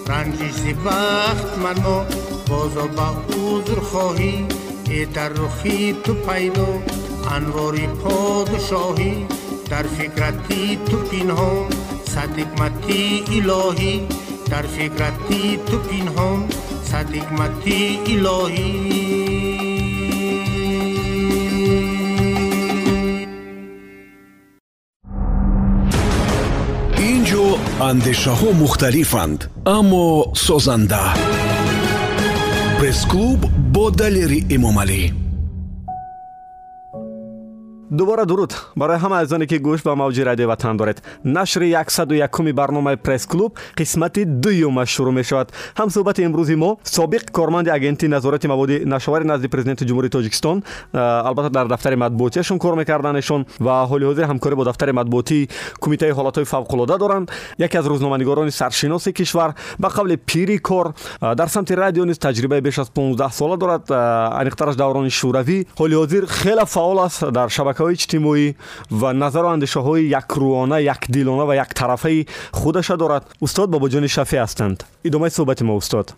رنجش زی بخت منو بازا با عذر خواهی. ای در رخی تو پیدا انواری پادشاهی. در فکرتی تو پینهام صد حکمتی الهی. در فکرتی تو پینهام صد حکمتی الهی инҷо андешаҳо мухталифанд аммо созанда пресс-клуб бо далери эмомалӣ дубора дуруд. Барои ҳама азоне ки гӯш ба мавҷи радио ватан доред. Нашри 101 барномаи пресс-клуб қисмати дуюмаш шурӯъ мешавад. Ҳамсӯҳбати имрӯзи мо собиқ корманди агентии назорати маводи нашовари назди президенти ҷумҳурии тоҷикистон албатта дар дафтари матбуотиашон кор мекарданашон ва ҳоли ҳозир ҳамкорӣ бо дафтари матбуотии кумитаи ҳолатҳои фавқулода доранд. Яке аз рӯзноманигорони саршиноси кишвар ба қавли пири кор дар самти радио низ таҷрибаи беш аз 15 сола дорад. Аниқтараш даврони шӯравӣ. Ҳоли ҳозир хеле фаъол аст. Дар های اجتماعی و نظر و اندیشه های یک روانه یک دلانه و یک طرفه خودش دارد. استاد باباجان شفی هستند. ادامه صحبت ما استاد.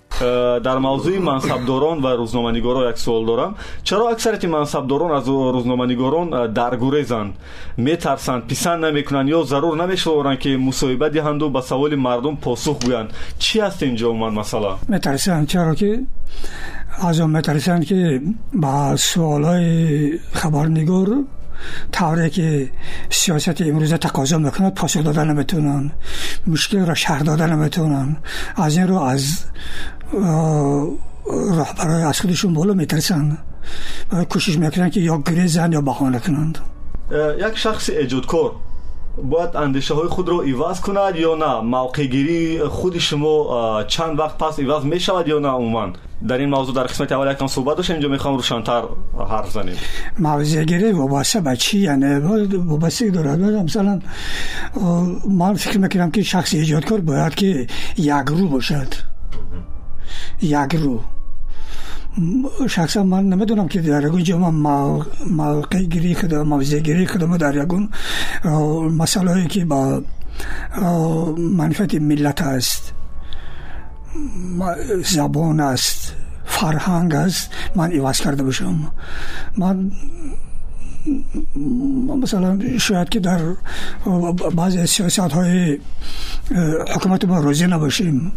در موضوع منصبداران و روزنامه‌نگاران یک سوال دارم. چرا اکثریت منصبداران از روزنامه‌نگاران در گریزند میترسند نمی نمی‌کنند یا ضرور نمیشورند که مصاحبه دهند و به سوال مردم پاسخ گویند. چی است اینجا من مثلا میترسند. چرا که؟ از آن میترسند که با سوالای خبرنگار طوری که سیاست امروز تقاضا می‌کند پاسخ دادن نمی‌تونن. مشکل را شهر دادن نمی‌تونن. از این رو از رهبرای از خودشون بالا میترسن. و کوشش می‌کنن که یا گریزن یا بخانه کنند. یک شخص اجودکار باید اندیشه های خود رو ایواز کند یا نه؟ موقعگیری خود شما چند وقت پس ایواز می شود یا نه عموما؟ در این موضوع در قسمت اول یکم صحبت داشتیم اینجا می‌خوام روشنتر حرف زنیم موضع گیری وابسته به چی؟ یعنی وابسته دارد. مثلا من فکر می‌کنم که شخص ایجادکار باید که یک رو باشد. یک رو. شخصا من نمی‌دونم که در یکون جامعه موقع گیری کدوم موضع گیری کدوم در یگون مسئله که با منفعت ملت است. زبان است فرهنگ است. من ایواز کرده باشم. من مثلا شاید که در بعضی سیاست های حکومت ما روزی نباشیم.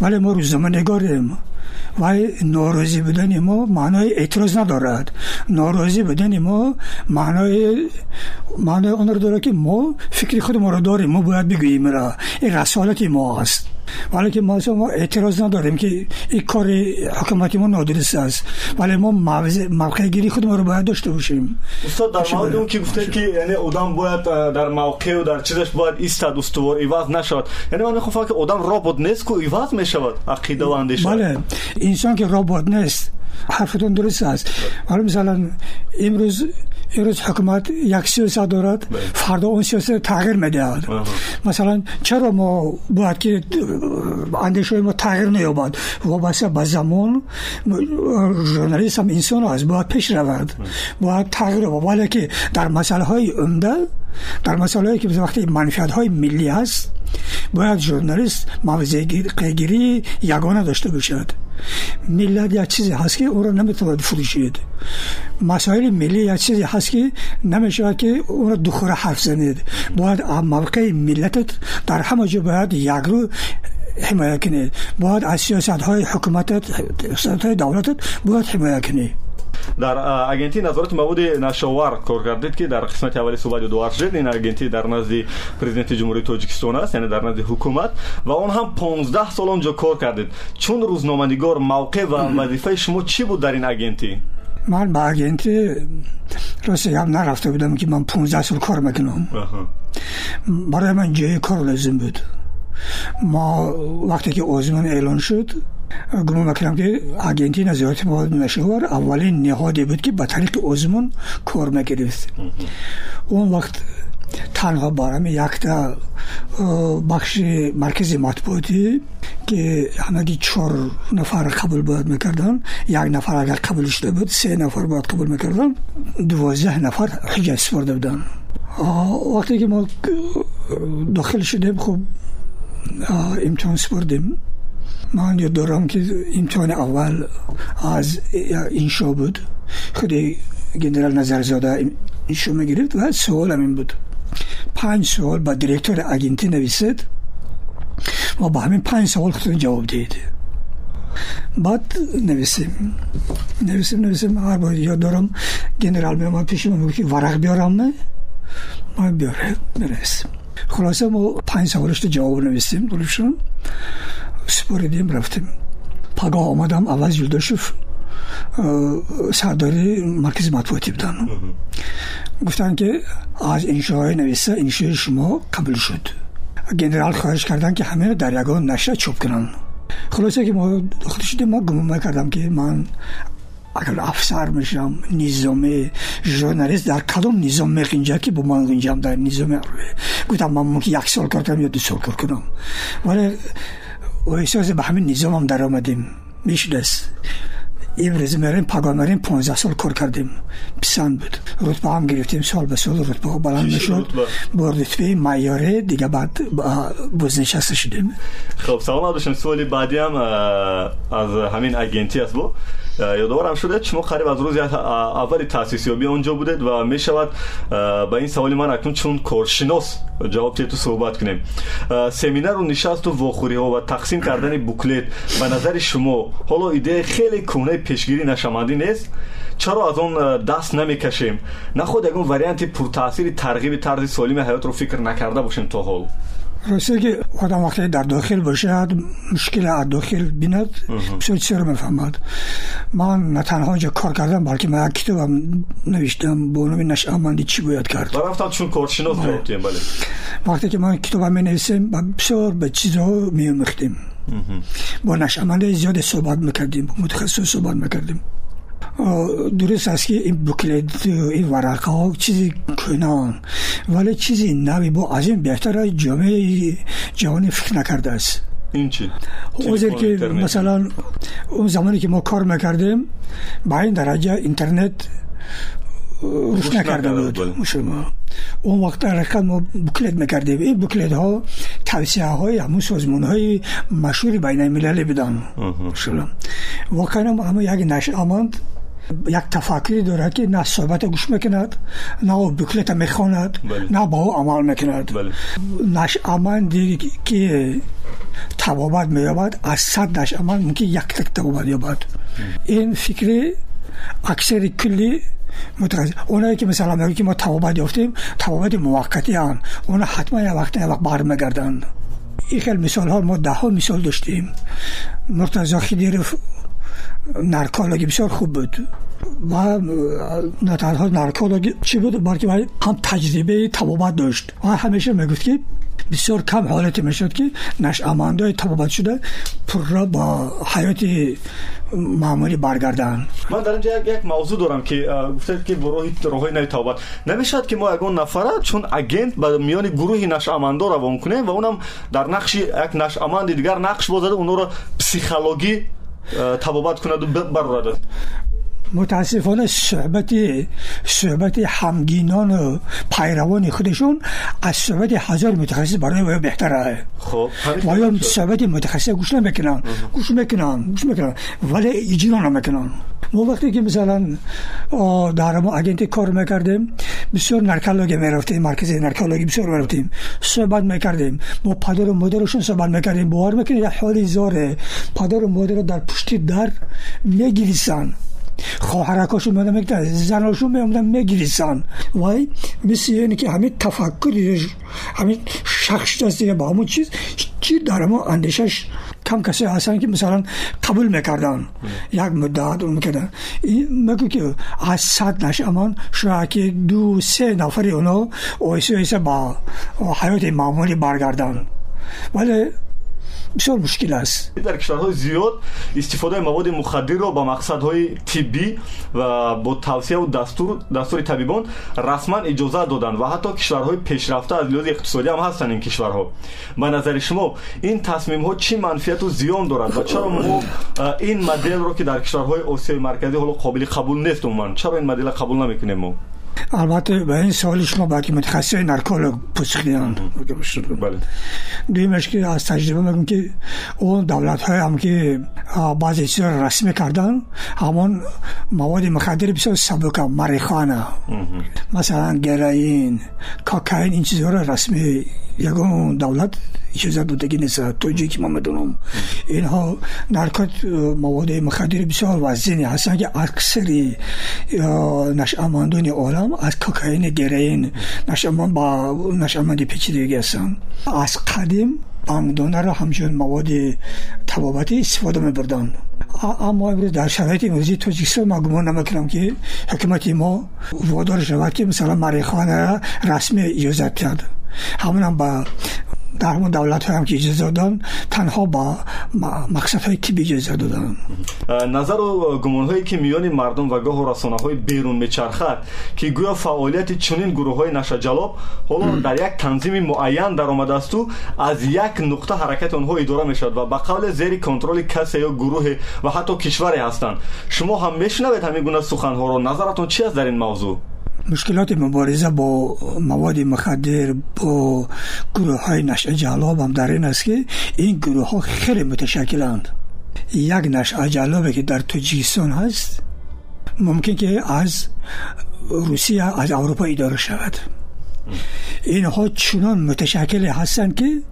ولی ما روزنامه نگاریم вай норозӣ будани мо маънои эътироз надорад норозӣ будани мо маънои маънои онро дорад ки мо фикри худмонро дорем мо бояд бигӯем ира ин расолати мо аст вале ки мо эътироз надорем ки ин кори ҳукумати мо нодуруст аст. Вале мо мавқеъгирии худмонро бояд дошта бошем. Устод дар мавриди он ки гуфтед ки яъне одам бояд дар мавқеъу дар чизаш бояд истад устувор иваз нашавад. Яъне ман мехоҳам ки одам робот нест ку иваз мешавад ақидаву андеша бале инсон ки робот нест حرفتون درست است. ولی مثلا امروز امروز حکومت یک سیاست دارد بله. فردا اون سیاست تغییر می‌دهد. مثلا چرا ما باید که اندیشه ما تغییر نیابد؟ وابسته به زمان ژورنالیست هم انسان است باید پیش رود. بله. باید تغییر یابد بله ولی که در مسئله های عمده در مسائلی که وقتی منفعت های ملی است باید ژورنالیست موضع قیگیری یگانه داشته باشد. Миллат як чизе ҳаст ки онро наметавонад фурӯшид масоили миллӣ як чизе ҳаст ки намешавад ки онро духӯра ҳарф занед. Бояд мавқеи миллатат дар ҳама ҷо бояд якрӯ ҳимоя кунед. Бояд аз сиёсатҳои ҳукуматат сиёсатҳои давлатат бояд ҳимоя кунед дар агентии назорати маводи нашовар кор кардед ки дар қисмати аввали суҳбат ёдовар шудед ин агентӣ дар назди президенти ҷумҳурии тоҷикистон аст яъне дар назди ҳукумат ва он ҳам понздаҳ сол он ҷо кор кардед чун рӯзноманигор мавқеъ ва вазифаи шумо чӣ буд дар ин агентӣ ман ба агентӣ ростягап нарафта будам ки ман понздаҳ сол кор мекунам. Барои ман ҷои кор лозим буд. Мо вақте ки озмон эълон шуд гумон мекунам ки агентии назорати маводинашовар аввалин неҳоде буд ки ба тариқи озмон кор мегирифт он вақт танҳо барами якта бахши маркази матбуотӣ ки ҳамаги чор нафар қабул бояд мекарданд як нафар агар қабул шуда буд се нафар бояд қабул мекарданд дувоздаҳ нафар ҳиҷат супорда буданд. Вақте ки мо дохил шудем хуб имтиҳон супордем ман ёд дорам ки имтиҳони аввал аз иншо буд. Худи генерал назарзода иншо мегирифт ва суолам ин буд. Панҷ суол ба директори агентӣ нависед ва ба ҳамин панҷ суол худтон ҷавоб диҳед баъд нависем нависем нависем ҳар бор ёд дорам. Генерал меомад пеши ман ки варақ биёрамме ман биёре менависем хулоса мо панҷ саволашто ҷавоб нависем дурушон супоридем рафтем. Паго омадам аваз юлдошев э, сардори маркази матбуотӣ будам. Гуфтанд ки аз иншои нависа иншои шумо қабул шуд. Генерал хоҳиш карданд ки ҳамеро дар ягон нашра чоп кунанд хулоса ки мо дохил шудем ман гумон мекардам ки ман агар афсар мешавам низоме журналист дар кадом низом меғинҷад ки бо ман ғинҷам дар низоме. Гуфтам ман мумкин як сол кор кунам ё ду сол кор кунам. Вале ولی احساس به همین نظام هم در آمدیم. امروز имрӯз мерем пагамерем понздаҳ сол кор кардем. Писанд буд. Рутбаам гирифтем сол ба сол рутбаҳо баланд мешуд? бо рутбаи майёре дига баъд бознишаста шудем. Хуб савол надоштам суоли баъдиам аз ҳамин агентӣ аст бо. Ёдоварам шудед шумо қариб аз рӯзи аввали таъсисёбӣ он ҷо будед ва мешавад ба ин саволи ман акнун чун коршинос ҷавоб диҳету суҳбат кунем. Семинару нишасту вохӯриҳо ва тақсим кардани буклет. Ба назари шумо ҳоло идеяи хеле кӯҳнаи پیشگیری نشمندی نیست. چرا از اون دست نمی‌کشیم؟ نه خود یکون وریانت پرتاثیر ترغیب طرز سالم حیات رو فکر نکرده باشیم تا حال راسته که آدم وقتی در داخل باشد مشکل از داخل بیند. بسیار چیزی رو می‌فهمد. من نه تنها اینجا کار کردم بلکه من کتابم نوشتم با نام نشأمندی چی باید کرد. رفتم چون کارشناس گفتیم بله. وقتی که من کتابم می نویسیم بسیار به چیزها می مختیم با نشأمند زیاد صحبت می‌کردیم متخصص صحبت می‌کردیم. дуруст аст ки ин буклет ин варақаҳо чизи кӯнаон вале чизи нави бо аз ин беҳтара ҷомеаи ҷаҳонӣ фикр накардааст ин чи? Ҳозир ки масалан он замоне ки мо кор мекардем ба ин дараҷа интернет рушд накарда буд. он вақта рақат мо буклет мекардем. Ин буклетҳо тавсеаҳои ҳамун созмонҳои машҳури байналмилалӣ буданд. Воқеан ҳама як нашъаманд یک تفکری دارد که نه صحبت گوش می‌کند نه بکلت می‌خواند نه با او عمل می‌کند. نش امان دیگه که تبابت مییابد از صد نش امان ممکن یک تک تبابت یابد. این فکری اکثر کلی متخصص اونایی که مثلا میگه که ما تبابت یافتیم تبابت موقتی هن. اونا حتما یک وقت یک وقت برمیگردند. این خیلی مثال ها ما ده ها مثال داشتیم. مرتضی خیدیر наркологи бисёр хуб буд. Ва э, на танҳо наркологи чӣ буд? Балки вай ҳам таҷрибаи табобат дошт. Ва ҳамеша мегуфт ки бисёр кам ҳолате мешуд ки нашъамандои табобатшуда пурра ба ҳаёти маъмулӣ баргардаанд ман дар инҷа як мавзӯъ дорам ки э, гуфтед ки бо роҳи роҳҳои нави табобат. Намешавад ки мо ягон нафара чун агент ба миёни гурӯҳи нашъамандо равон кунем ва онам дар нақши як нашъаманди дигар нақш бозада онро психологӣ تبابت کند و برادد متاسفانه صحبت صحبت همگینان و پیروان خودشون از صحبت هزار متخصص برای وی بهتره خب یا صحبت متخصص گوش نمی‌کنن. گوش می‌کنن گوش می‌کنن. ولی اجرا نمی‌کنن ما وقتی که مثلا در اگنت کار می‌کردیم بسیار نرکولوژی می‌رفتیم مرکز نرکولوژی بسیار می‌رفتیم صحبت می‌کردیم با پدر و مادرشون صحبت می‌کردیم باور می‌کنید حالی زاره پدر و مادر در پشت در میگریسن خواهرکاشون میادن میگن زناشون میامدن میگریسن وای مثل اینه که همین تفکر همین شخص دست با همون چیز چی در ما اندیشش کم کسی هستن که مثلا قبول می‌کردن. یک مدت اون می‌کردن. این مگو که از صد نش امان شاید که دو سه نفری اونا اویسه با حیات معمولی برگردن. ولی بسیار مشکل است. در کشورهای زیاد استفاده مواد مخدر را با مقصدهای طبی و با توصیه و دستور دستور طبیبان رسما اجازه دادن و حتی کشورهای پیشرفته از لحاظ اقتصادی هم هستند این کشورها. به نظر شما این تصمیم ها چی منفیت و زیان دارد و چرا ما این مدل رو که در کشورهای آسیای مرکزی حالا قابل قبول نیست من چرا این مدل قبول نمی‌کنیم ما؟ البته به این سوال شما باید متخصص نرکولوگ پاسخ دیدن بله. дуюмеш ки аз таҷриба мегӯм ки он давлатҳоям ки баъзе чизро расмӣ кардан ҳамон маводи мухаддир бисёр сабука марихана масалан героин кокаин ин чизҳоро расмӣ ягон давлат ижозат додагӣ нестад то ҷое ки ман медонам. Инҳо наркот э, маводи мухаддир бисёр вазине ҳастанд ки аксари э, нашъамандони олам аз кокаини героин ба нашъаманди печидагӣ ҳастанд. Аз қадим бангдонаро ҳамчун маводи табобатӣ истифода мебурданд. Аммо имрӯз дар шароити имрӯзи тоҷикистон ман гумон намекунам ки ҳукумати мо водор шавад ки масалан марихонаро расмӣ иҷозат диҳад ҳамонам ба дар ҳамон давлатҳоям ки иҷоза доданд танҳо ба мақсадҳои тиббӣ иҷоза доданд. Э, назару э, гумонҳое ки миёни мардум ва гоҳу расонаҳои берун мечархад ки гӯё фаъолияти чунин гурӯҳҳои нашаҷалоб ҳоло дар як танзими муайян даромадаасту аз як нуқта ҳаракати онҳо идора мешавад ва ба қавле зери контроли касе ё гурӯҳе ва ҳатто кишваре ҳастанд. Шумо ҳам мешунавед ҳамин гуна суханҳоро. Назаратон чи аст дар ин мавзӯъ مشکلات مبارزه با مواد مخدر با گروه های نشع جلاب هم در این است که این گروه ها خیلی متشکلند. یک نشع جلابه که در توجیستان هست ممکن که از روسیه از اروپا اداره شود. اینها چنان متشکل هستند که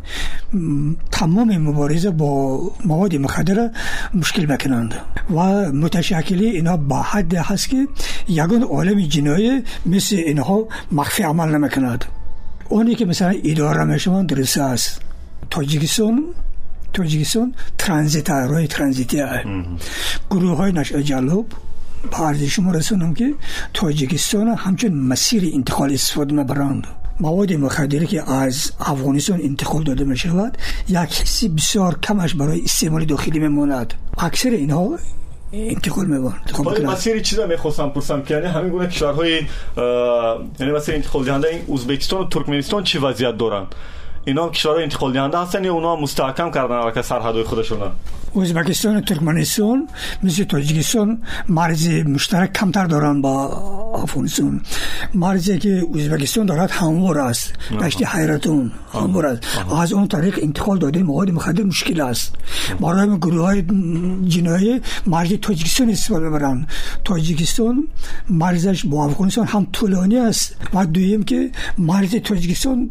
تمام مبارزه با مواد مخدر مشکل بکنند و متشکلی اینها با حد هست که یگان عالم جنایی مثل اینها مخفی عمل نمی‌کند. اونی که مثلا اداره می‌شوند درسته است. تاجیکستان تاجیکستان ترانزیت روی ترانزیتی گروه های نشع جلوب به شما رسونم که تاجیکستان همچون مسیر انتقال استفاده می‌برند مواد مخدری که از افغانستان انتقال داده می شود یک حسی بسیار کمش برای استعمال داخلی میماند. اکثر اینها انتقال می‌برند. خب مسیر چیزا می‌خواستم پرسم که یعنی همین گونه کشورهای یعنی مسیر انتقال دهنده این ازبکستان و ترکمنستان چی وضعیت دارند اینا کشورهای انتقال دهنده هستن یا اونا مستحکم کردن سرحدهای خودشون ازبکستان و ترکمنستان مثل تاجیکستان مرز مشترک کمتر دارن با افغانستان مرزی که ازبکستان دارد هموار است دشت حیرتون هموار است از اون طریق انتقال داده مواد مخدر مشکل است برای گروه های جنایی مرز تاجیکستان استفاده برن تاجیکستان مرزش با افغانستان هم طولانی است و دویم که مرز تاجیکستان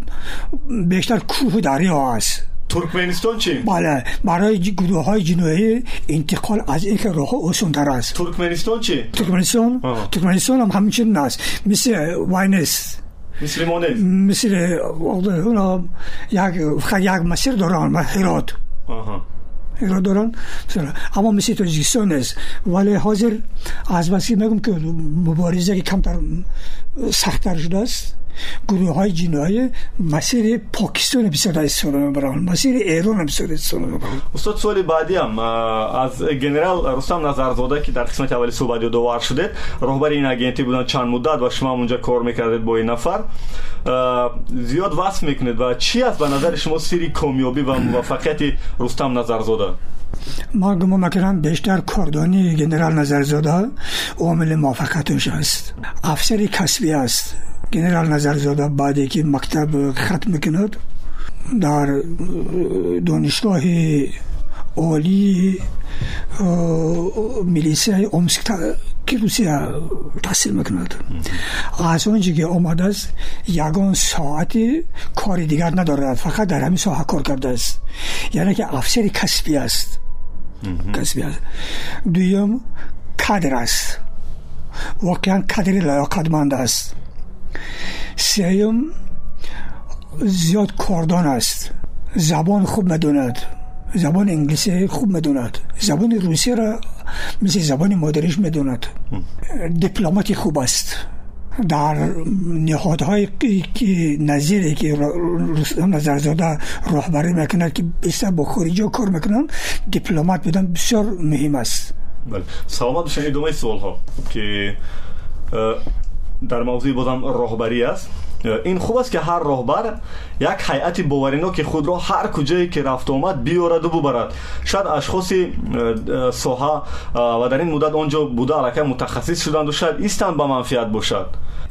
بیشتر کوه دریا است ترکمنستان چی؟ بله برای گروه های جنوبی انتقال از این که راه اوسون در است. ترکمنستان چی؟ ترکمنستان؟ ترکمنستان هم همچنین است. مثل واینس. مثل مونز مثل اونا یک یک مسیر دارن هرات. را دارن. اما مثل تاجیکستان است. ولی حاضر از بسی میگم که مبارزه که کمتر سختتر شده است. گروه های جنایی مسیر پاکستان بسیار استفاده می‌برن مسیر ایران بسیار استفاده می‌برن استاد سوال بعدی هم از گنرال رستم نظرزاده که در قسمت اولی صحبت یادآور شده رهبر این اگنتی بودن چند مدت و شما اونجا کار می‌کردید با این نفر. زیاد وصف می‌کنید و چی است به نظر شما سری کامیابی و موفقیت رستم نظرزاده؟ ما گمان می‌کنم بیشتر کاردانی گنرال نظرزاده عامل موفقیتش است. افسری کسبی است. генерал назарзода баъде ки мактаб хатм мекунад дар э, донишгоҳи олии э, милисияи омскта ки русия таҳсил мекунад. Аз он ҷо ки омадааст ягон соати кори дигар надорад фақат дар ҳамин соҳа кор кардааст. Яъне ки афсери касбӣ аст. Касбӣ аст. Дуюм кадр аст. Воқеан кадри лаёқатманд аст. سیم زیاد کاردان است. زبان خوب مدوند زبان انگلیسی خوب مدوند زبان روسی را مثل زبان مادریش می‌دوند دیپلماتی خوب است. در نهادهای که نظیری که نظرزاده راهبری می‌کند که بیشتر با خارجی کار می‌کنن دیپلمات بودن بسیار مهم است. بله. سلامت بشنید دومه سوال ها که در موضوع بازم راهبری است. این خوب است که هر راهبر یک هیئت باورینا که خود را هر کجایی که رفت آمد بیارد و ببرد. شاید اشخاصی ساحه و در این مدت آنجا بوده علاقه متخصص شدند و شاید ایستن به منفیت باشد.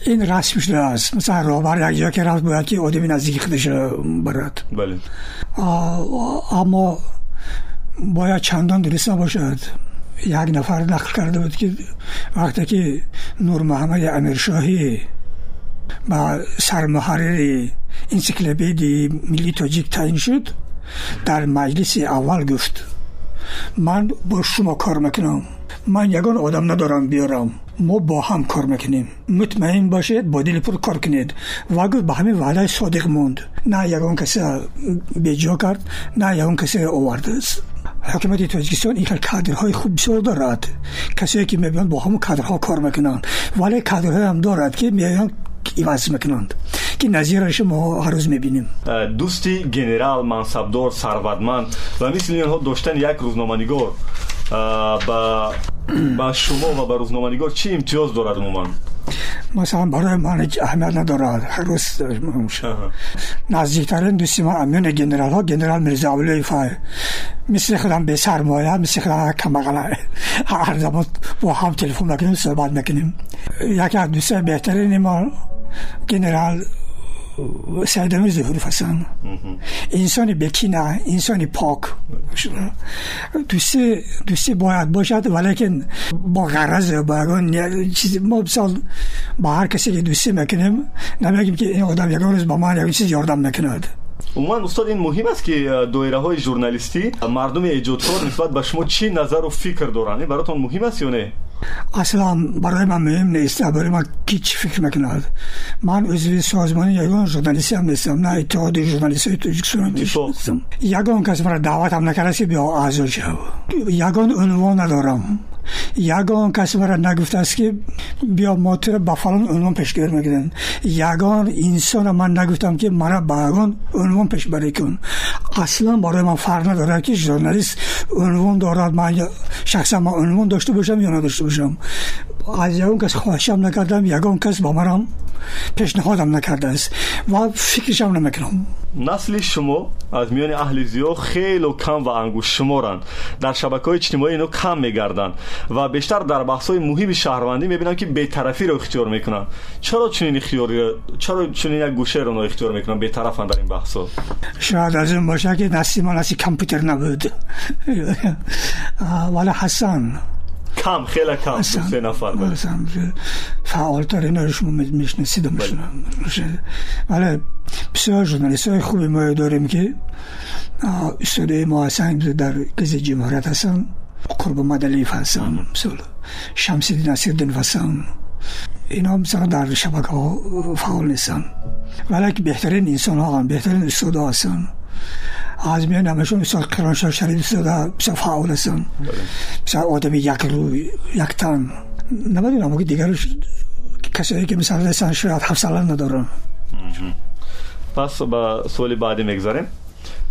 این رسم شده است. مثلا راهبر یک جا که رفت باید که آدمی نزدیک خودش برد. بله. اما باید چندان درست نباشد. یک نفر نقل کرده بود که وقتی که نور محمد امیرشاهی با سرمحرر انسیکلوپدی ملی تاجیک تعیین شد در مجلس اول گفت من با شما کار می‌کنم من یگان آدم ندارم بیارم ما با هم کار می‌کنیم مطمئن باشید با دل کار کنید. و به همین وعده صادق موند نه یگان کسی بیجا کرد نه یگان کسی آورده حکومت تاجیکستان این کادرهای خوب بسیار دارد. کسایی که می‌بینن با همون کادرها کار می‌کنن ولی کادرهای هم دارد که میان عوض می‌کنند. که نظیرش ما هر روز می‌بینیم دوستی گنرال منصبدار ثروتمند و مثل اینها داشتن یک روزنامه‌نگار. با با شما و با روزنامه‌نگار چی امتیاز دارد عموما؟ масалан барои ман ҳеҷ аҳамият надорад. Ҳар рӯз наздиктарин дӯсти ман амёни генералҳо генерал мирзоавлиевай мисли худам бесармоя мисли худам камағала ҳар замон бо ҳам телефон мекунем суҳбат мекунем. Яке аз дӯстои беҳтарини мо генерал امیر ظهور فسان انسان بکینه انسان پاک دوستی دوستی باید باشد ولیکن با غرض با چیزی ما بسال با هر کسی که دوستی می‌کنیم نمیگیم که این آدم یک روز با من یک چیز یاردم نکند عموما استاد این مهم است که دایره های ژورنالیستی مردم ایجادکار نسبت به شما چی نظر و فکر دارند براتون مهم است یا نه اصلا برای من مهم نیست برای من هیچ فکر میکند من عضو سازمان یگان ژورنالیستی هم نیستم نه اتحاد ژورنالیست های تاجیکستان نیستم یگان کسی مرا دعوت هم نکرده که بیا اعضا شو یگان عنوان ندارم نگفته است که بیا ما تو با فلان عنوان پیشگیر می‌کنن. یگان انسان من نگفتم که مرا با یگان عنوان پیش بری کن. اصلا برای من فرق نداره که ژورنالیست عنوان دارد من شخصا ما عنوان داشته باشم یا نداشته باشم. از یگان کس خواهشم نکردم یگان کس با مرا پیشنهادم نکرده است و فکرشم نمی‌کنم. نسل شما از میان اهل زیو خیلی کم و انگوش شمارن در شبکه های اجتماعی اینو کم میگردن و بیشتر در بحث های مهم شهروندی می‌بینم که بیطرفی رو اختیار می‌کنن چرا چنین اختیاری چرا چنین یک گوشه رو اختیار می‌کنن بیطرفن در این بحث ها شاید از این باشه که نسلی ما نسلی کامپیوتر نبود. ولی حسن. کم خیلی کم سه نفر فعال ترین شما میشنسید ولی بسیار جورنالیست های خوبی ما داریم که استاده ما هستن در گزه جمهوریت هستن قرب مدلیف هستن مثل شمسی نصیر دن هستن اینا مثلا در شبکه ها فعال نیستن. ولی که بهترین انسان ها هم بهترین استاده هستن аз миёни ҳамашон бисёр қироншавшари бисёр бисёр фаъол ҳастанд бисёр одами якрӯй яктан намедонам ки дигару касае ки мисалан ҳастанд шояд ҳафсала надоранд пас ба суоли баъдӣ мегузарем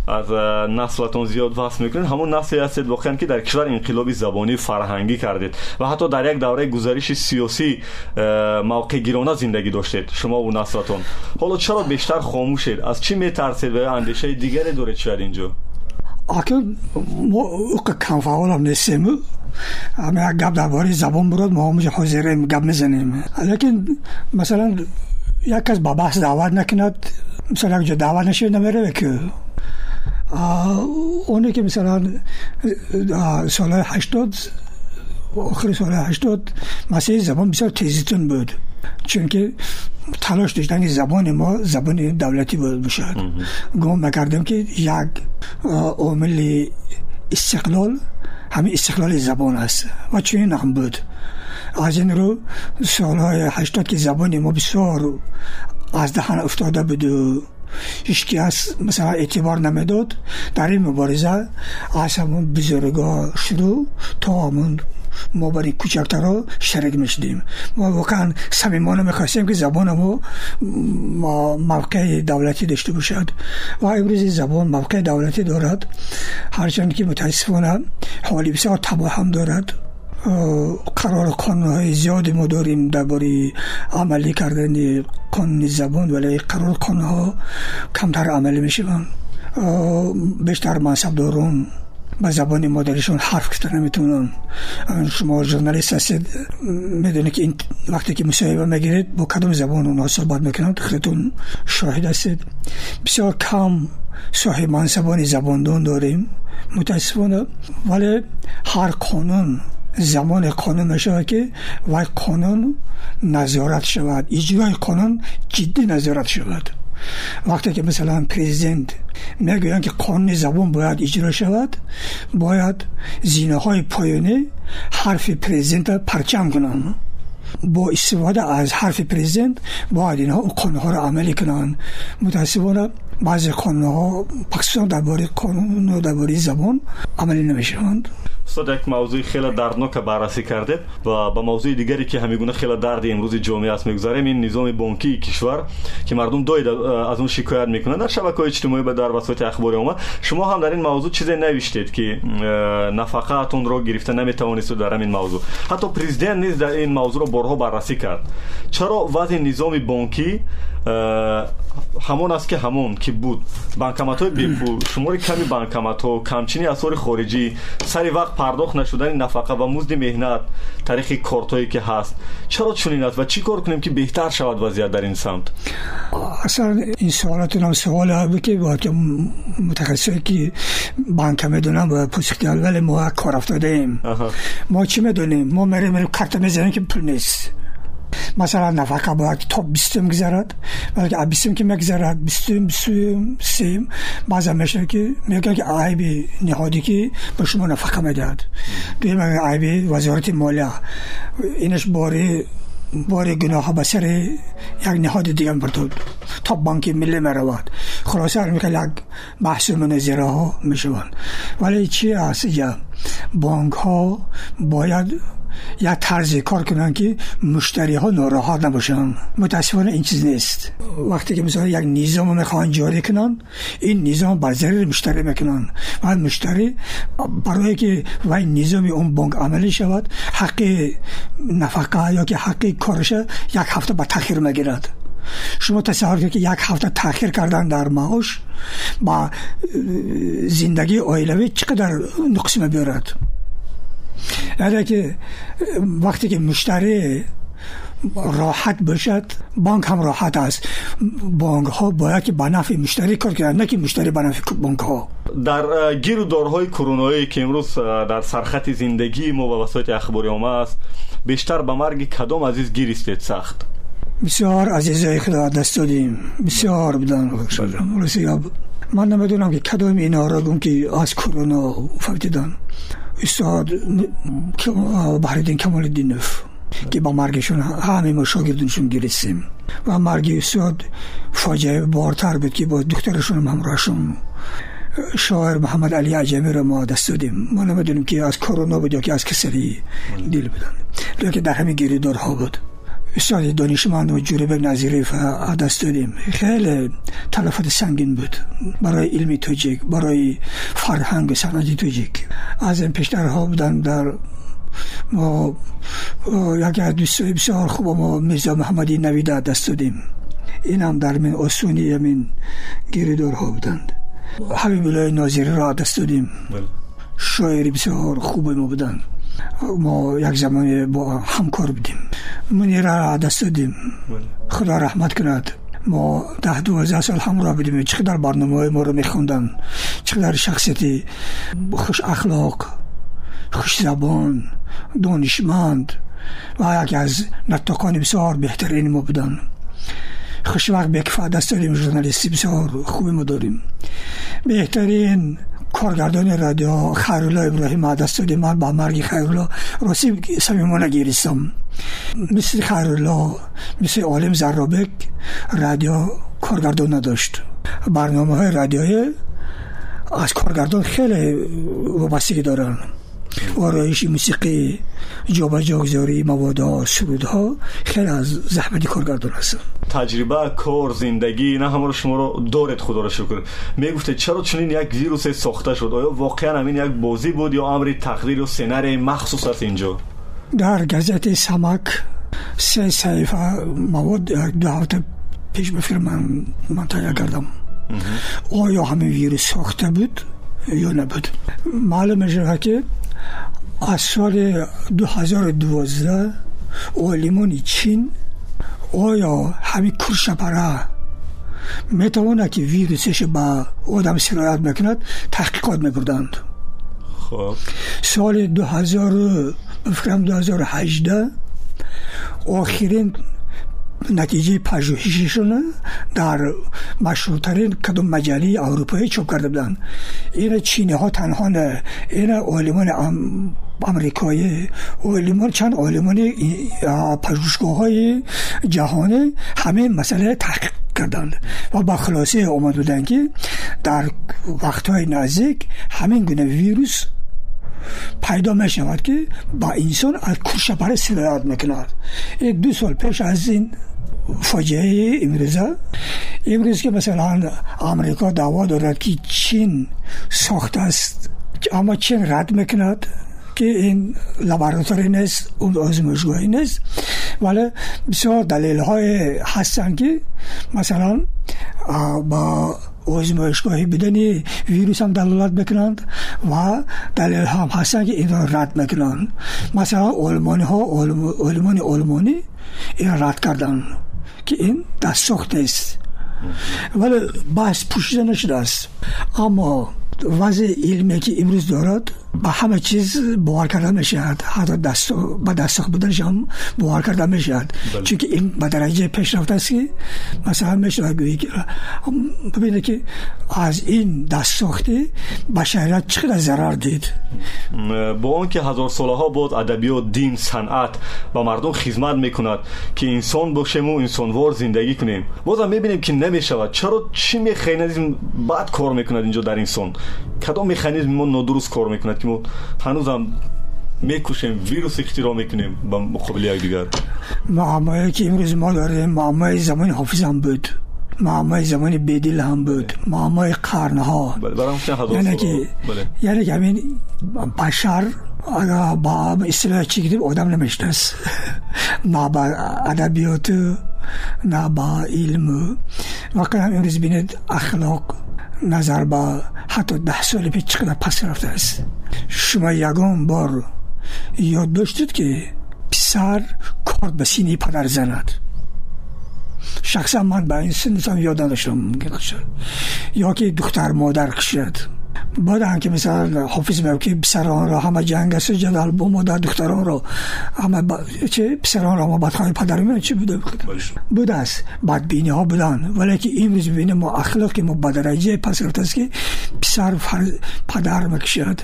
از نسلتون زیاد وصل می‌کنید. همون نسلی هستید واقعا که در کشور انقلابی زبانی فرهنگی کردید و حتی در یک دوره گزارش سیاسی موقع گیرانه زندگی داشتید شما و نسلتون حالا چرا بیشتر خاموشید؟ از چی میترسید و اندیشه دیگری دارید شاید اینجا؟ آکه ما کم فعال هم نیستیم. همه گپ درباره زبان برود ما هم حاضریم گپ می‌زنیم. لیکن مثلا یک کس با بحث دعوت نکند مثلا یک دعوت نشه نمیره که اونی که مثلا سال هشتاد آخر سال هشتاد مسیح زبان بسیار تیزیتون بود. چون که تلاش داشتن که زبان ما زبان دولتی بود باشد گم مکردم که یک عامل استقلال همین استقلال زبان است. و چنین هم بود. از این رو سالهای هشتاد که زبان ما بسیار از دهن افتاده بود و هیچ از مثلا اعتبار نمی‌داد. در این مبارزه از همون بزرگا شروع تا همون ما برای کوچکتر شرک می‌شدیم. ما واقعا صمیمانه می‌خواستیم که زبان ما موقع دولتی داشته باشد. و امروز زبان موقع دولتی دارد. هرچند که متاسفانه حالی بسیار تباه هم دارد. قرار قانون های زیادی ما داریم درباره عملی کردن قانون زبان ولی قرار قانون ها کمتر عملی میشون بیشتر منصب دارون با زبان مادریشون حرف کتر نمی‌تونن شما جورنالیست هستید می‌دونی که این وقتی که مصاحبه می‌گیرید با کدوم زبان اونها صحبت خودتون شاهد هستید. بسیار کم صاحب منصبان زباندون داریم. متاسفانه ولی هر قانون زمان قانون می‌شود که وای قانون نظارت شود. اجرای قانون جدی نظارت شود. وقتی که مثلا پریزیدنت می‌گویند که قانون زبان باید اجرا شود باید زینه های پایانی حرف پریزیدنت را پرچم کنند. با استفاده از حرف پریزیدنت باید اینها قانون ها را عملی کنند. متاسفانه بعضی قانون ها پاکستان درباره قانون و درباره زبان عملی نمی‌شوند. استاد یک موضوع خیلی دردناک بررسی کردید و به موضوع دیگری که همین گونه خیلی درد امروز جامعه است می‌گذاریم این نظام بانکی کشور که مردم دوید از اون شکایت می‌کنند. در شبکه اجتماعی به در وسایل اخبار اومد. شما هم در این موضوع چیزی نوشتید که نفقاتون رو گرفته نمی‌توانید در این موضوع. حتی پرزیدنت نیز در این موضوع رو بارها بررسی کرد. چرا وضع نظام بانکی همون است که همون که بود؟ بانکمات های بیپول شمار کمی بانکمات ها کمچینی اثار خارجی سری وقت وقت پرداخت نشدن نفقه و مزد مهنت تاریخ کارتایی که هست. چرا چنین است و چی کار کنیم که بهتر شود وضعیت در این سمت؟ اصلا این سوالات هم سوال که باید متخصصی که بانک می‌دونم و پوسکتی ولی ما کار افتاده ایم. ما چی می‌دونیم؟ ما مریم کارت می‌زنیم که پول نیست. масалан навака бояд то бистум гузарад балки а бистум ки мегузарад бистум бистум сим баъзан мешавад ки мегӯяд ки айби ниҳодӣ ки ба шумо навака медиҳад. Дуюм айби вазорати молия инаш бори бори гуноҳа ба сари як ниҳоди дигар бурдуд то банки миллӣ меравад. Хулоса мекард як баҳсу мунозираҳо мешаванд. Вале чи аст? Ия бонкҳо бояд як тарзи кор кунанд ки муштариҳо нороҳат набошанд мутаассифона ин чиз нест. Вақте ки мисолан як низомо мехоҳанд ҷорӣ кунанд ин низом бар зарари муштарӣ мекунанд. Ва муштарӣ барое ки вай низоми он бонк амалӣ шавад ҳаққи нафақа ёки ҳаққи корша як ҳафта ба таъхир мегирад. Шумо тасаввур кунед ки як ҳафта таъхир кардан дар маош ба э, зиндагии оилавӣ чӣ қадар нуқс мебиёрад یعنی که وقتی که مشتری راحت باشد بانک هم راحت است. بانک ها باید که به نفع مشتری کار کنند نه که مشتری به نفع بانک ها در گیر و دارهای کرونایی که امروز در سرخط زندگی ما و وسایل اخباری آمه است بیشتر به مرگ کدام عزیز گیر استید سخت؟ بسیار عزیزای خدا دست دادیم بسیار بدن من نمی‌دونم که کدام اینا را که از کرونا فوتیدن استاد بحردین کمال دینف که با مرگشون همه ما شاگردونشون گرسیم و مرگ استاد فاجعه بارتر بود که با دکترشون همراهشون شاعر محمد علی عجمی را ما دست دادیم ما نمی‌دونیم که از کرونا بود یا که از کسری دیل بودن لیکن در همین بود استاد دانشمند و جوربک نظیریف دست دادیم. خیلی تلفات سنگین بود. برای علمی توجیک برای فرهنگ سنتی توجیک. از این پیشترها بودن در ما یکی از دوستای بسیار خوب ما میرزا محمدی نویده دست دادیم. این هم در من اصونی همین گیریدارها بودند. حبیب الله ناظری را دست دادیم. بله. شاعری بسیار خوب ما بودند. ما یک زمان با همکار بودیم منی را دست دادیم خدا رحمت کند ما ده دوازده سال همراه بودیم چقدر برنامه ما رو میخوندن چقدر شخصیتی خوش اخلاق خوش زبان دانشمند و یکی از نتاکان بسیار بهترین ما بودن خوش وقت به دست داریم ژورنالیستی بسیار کارگردان رادیو خیرولا ابراهیم دست دادی من با مرگ خیرولا راستی سمیمانه گیرستم مثل خیرولا مثل عالم زرابک رادیو کارگردان نداشت. برنامه های رادیوی از کارگردان خیلی وابستگی دارن. آرایش موسیقی جابجا گذاری مواد سرود ها خیلی از زحمتی کارگردان هستن تجربه کار زندگی نه همه رو شما رو دارد خدا رو شکر. می‌گفته چرا چنین یک ویروس ساخته شد؟ آیا واقعا همین یک بازی بود یا امر تقدیر و سنر مخصوص است اینجا؟ در گزت سمک سه صحیفه مواد دو هفته پیش به من من کردم. آیا همین ویروس ساخته بود یا نبود؟ معلوم شده که از سال 2012 عالمان چین آیا همین کرشپره می‌تواند که ویروسش با آدم سرایت بکند تحقیقات میبردند؟ خب. سال 2000 بفکرم 2018 آخرین نتیجه پژوهششون در مشهورترین کدوم مجله اروپایی چوب کرده بودن. این چینی ها تنها نه این علمان امریکایی علمان چند علمان پژوهشگاه های جهانی همه مسئله تحقیق کردند و با خلاصه اومد بودن که در وقتهای نزدیک همین گونه ویروس پیدا می شود که با انسان از کورشپر سرایت می‌کند. یک دو سال پیش از این فاجعه امروزه امروز که مثلا امریکا دعوا دارد که چین ساخته است. اما چین رد می‌کند که این لابراتوری نیست اون آزمایشگاهی نیست. ولی بسیار دلیل های هستن که مثلا با آزمایشگاهی بدن ویروس هم دلالت بکنند و دلیل هم هستن که این را رد می‌کنند. مثلا علمانی ها علمانی علمانی این رد کردن ки ин дастсохтаест вале баҳс пӯшида нашудааст аммо вазъи илме ки имрӯз дорад با همه چیز باور کرده می‌شد حتی دست با دست بودنش هم باور کرده می‌شد بله. چون که این به درجه پیشرفت است که مثلا میشه گویی که ببینه که از این دست ساخته بشریت چقدر ضرر دید. با اون که هزار ساله ها بود ادبیات دین صنعت با مردم خدمت می‌کند که انسان باشیم و انسانوار زندگی کنیم. بازم می‌بینیم که نمی‌شود. چرا چی مکانیزم بعد کار می‌کند اینجا در انسان؟ کدام مکانیزم ما نادرست کار می‌کند؟ ما هنوزم میکوشیم ویروس اختراع می‌کنیم با مقابل یک دیگر. معمایی که امروز ما داریم معمای زمان حافظ هم بود. معمای زمان بیدیل هم بود. معمای قرنها. یعنی که یعنی که همین بشر اگر با اصطلاح چی کدیم آدم نمیشنست نه با ادبیات نه با علم. هم امروز بینید اخلاق نظر با حتی ده سال پیش چقدر پس است. شما یگان بار یاد داشتید که پسر کارد به سینه پدر زند. شخصا من به این سن یاد نداشتم یا که دختر مادر کشید. بعد هم که مثلا حافظ میگه که پسران را همه جنگ است جدال با مادر دختران را. همه. چه پسران را؟ همه بدخواهی پدر میگه چه بوده؟ بوده است. بدبینی ها بودن. ولی که امروز ببینیم ما اخلاق ما به درجه پس رفت است که پسر پدر مکشد.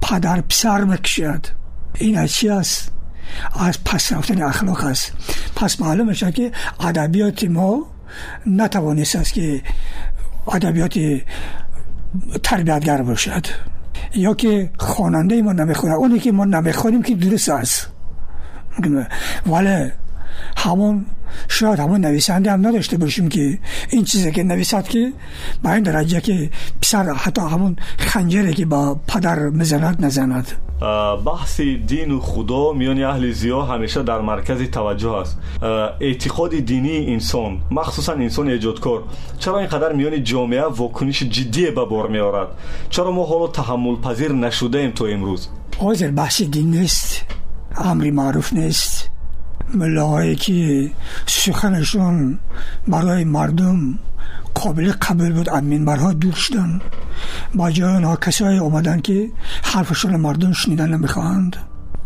پدر پسر مکشد. این از است؟ از پس رفتن اخلاق است. تربیتگر باشد. یا که خواننده ما نمی‌خونه. اونی که ما نمی‌خونیم که درست است ولی ҳамон шояд ҳамон нависандаам надошта бошем ки ин чизе ки нависад ки ба ин дараҷа ки писар ҳатто ҳамон ханҷере ки ба падар мизанад назанад. Баҳси дину худо миёни аҳли зиё ҳамеша дар маркази таваҷҷӯҳ аст. Эътиқоди динии инсон махсусан инсони эҷодкор чаро ин қадар миёни ҷомеа вокуниши ҷиддие ба бор меорад? Чаро мо ҳоло таҳаммулпазир нашудаем то имрӯз? Ҳозир баҳси дин нест амри маъруф нест. ملاهایی که سخنشون برای مردم قابل قبول بود از منبرها دور شدن. با جای آنها کسایی آمدن که حرفشون مردم شنیدن نمی‌خواهند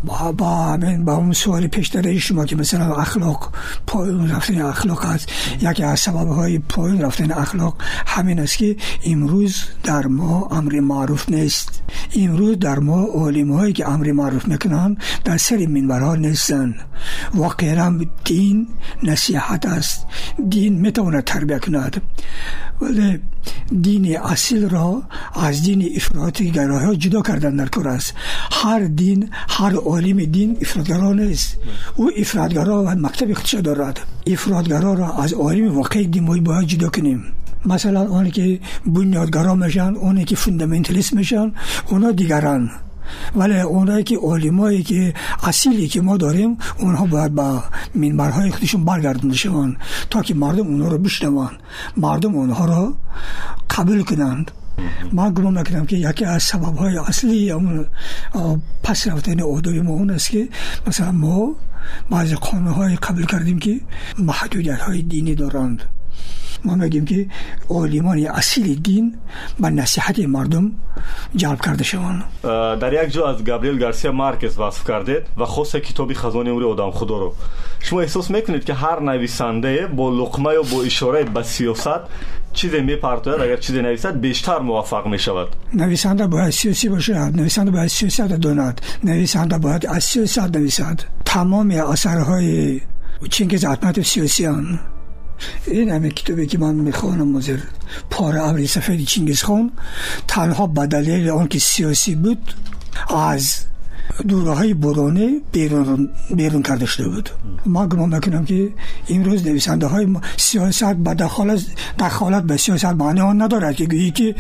با با همین با اون سوال پیش شما که مثلا اخلاق پایون رفتن اخلاق هست یکی از سبب های پایون رفتن اخلاق همین است که امروز در ما امر معروف نیست. امروز در ما علم هایی که امر معروف می‌کنن در سر منبرها نیستن. واقعا دین نصیحت است. دین می‌تونه تربیه کند. ولی دین اصیل را از دین افراطی گراه ها جدا کردن در کار است. هر دین هر عالم دین افرادگرا نیست. او افرادگرا و مکتب خودش دارد. افرادگرا را از عالم واقعی دین باید جدا کنیم. مثلا اونی که بنیادگرا میشن اونی که فوندامنتالیست میشن اونا دیگران. вале онае ки олимое ки асиле ки мо дорем онҳо бояд ба минбарҳои худашон баргардонда шаванд то ки мардум онҳоро бишнаванд. Мардум онҳоро қабул кунанд. Ман гумон мекунам ки яке аз сабабҳои аслии ҳамн пас рафтани одоби мо он аст ки масалан мо баъзе қонунҳое қабул кардем ки маҳдудиятҳои динӣ доранд. ما میگیم که عالمان اصیل دین به نصیحت مردم جلب کرده شوند. در یک جا از گابریل گارسیا مارکز وصف کردید و خاص کتابی خزانه عمر آدم خدا رو شما احساس می‌کنید که هر نویسنده با لقمه یا با اشاره به سیاست چیزی میپرتاید اگر چیزی نویسد بیشتر موفق می‌شود. نویسنده باید سیاسی باشد. نویسنده باید سیاست داند. نویسنده باید از سیاست نویسد. تمام اثرهای چنگیز احمد سیاسیان این همه کتابی که من می‌خوانم مزر پار ابری سفید چینگیز خان تنها بدلیل آن که سیاسی بود از دوره های برونه بیرون, بیرون کرده شده بود. ما گمان می‌کنم که امروز نویسنده های سیاست به دخالت, دخالت به سیاست معنی آن ندارد که گویی که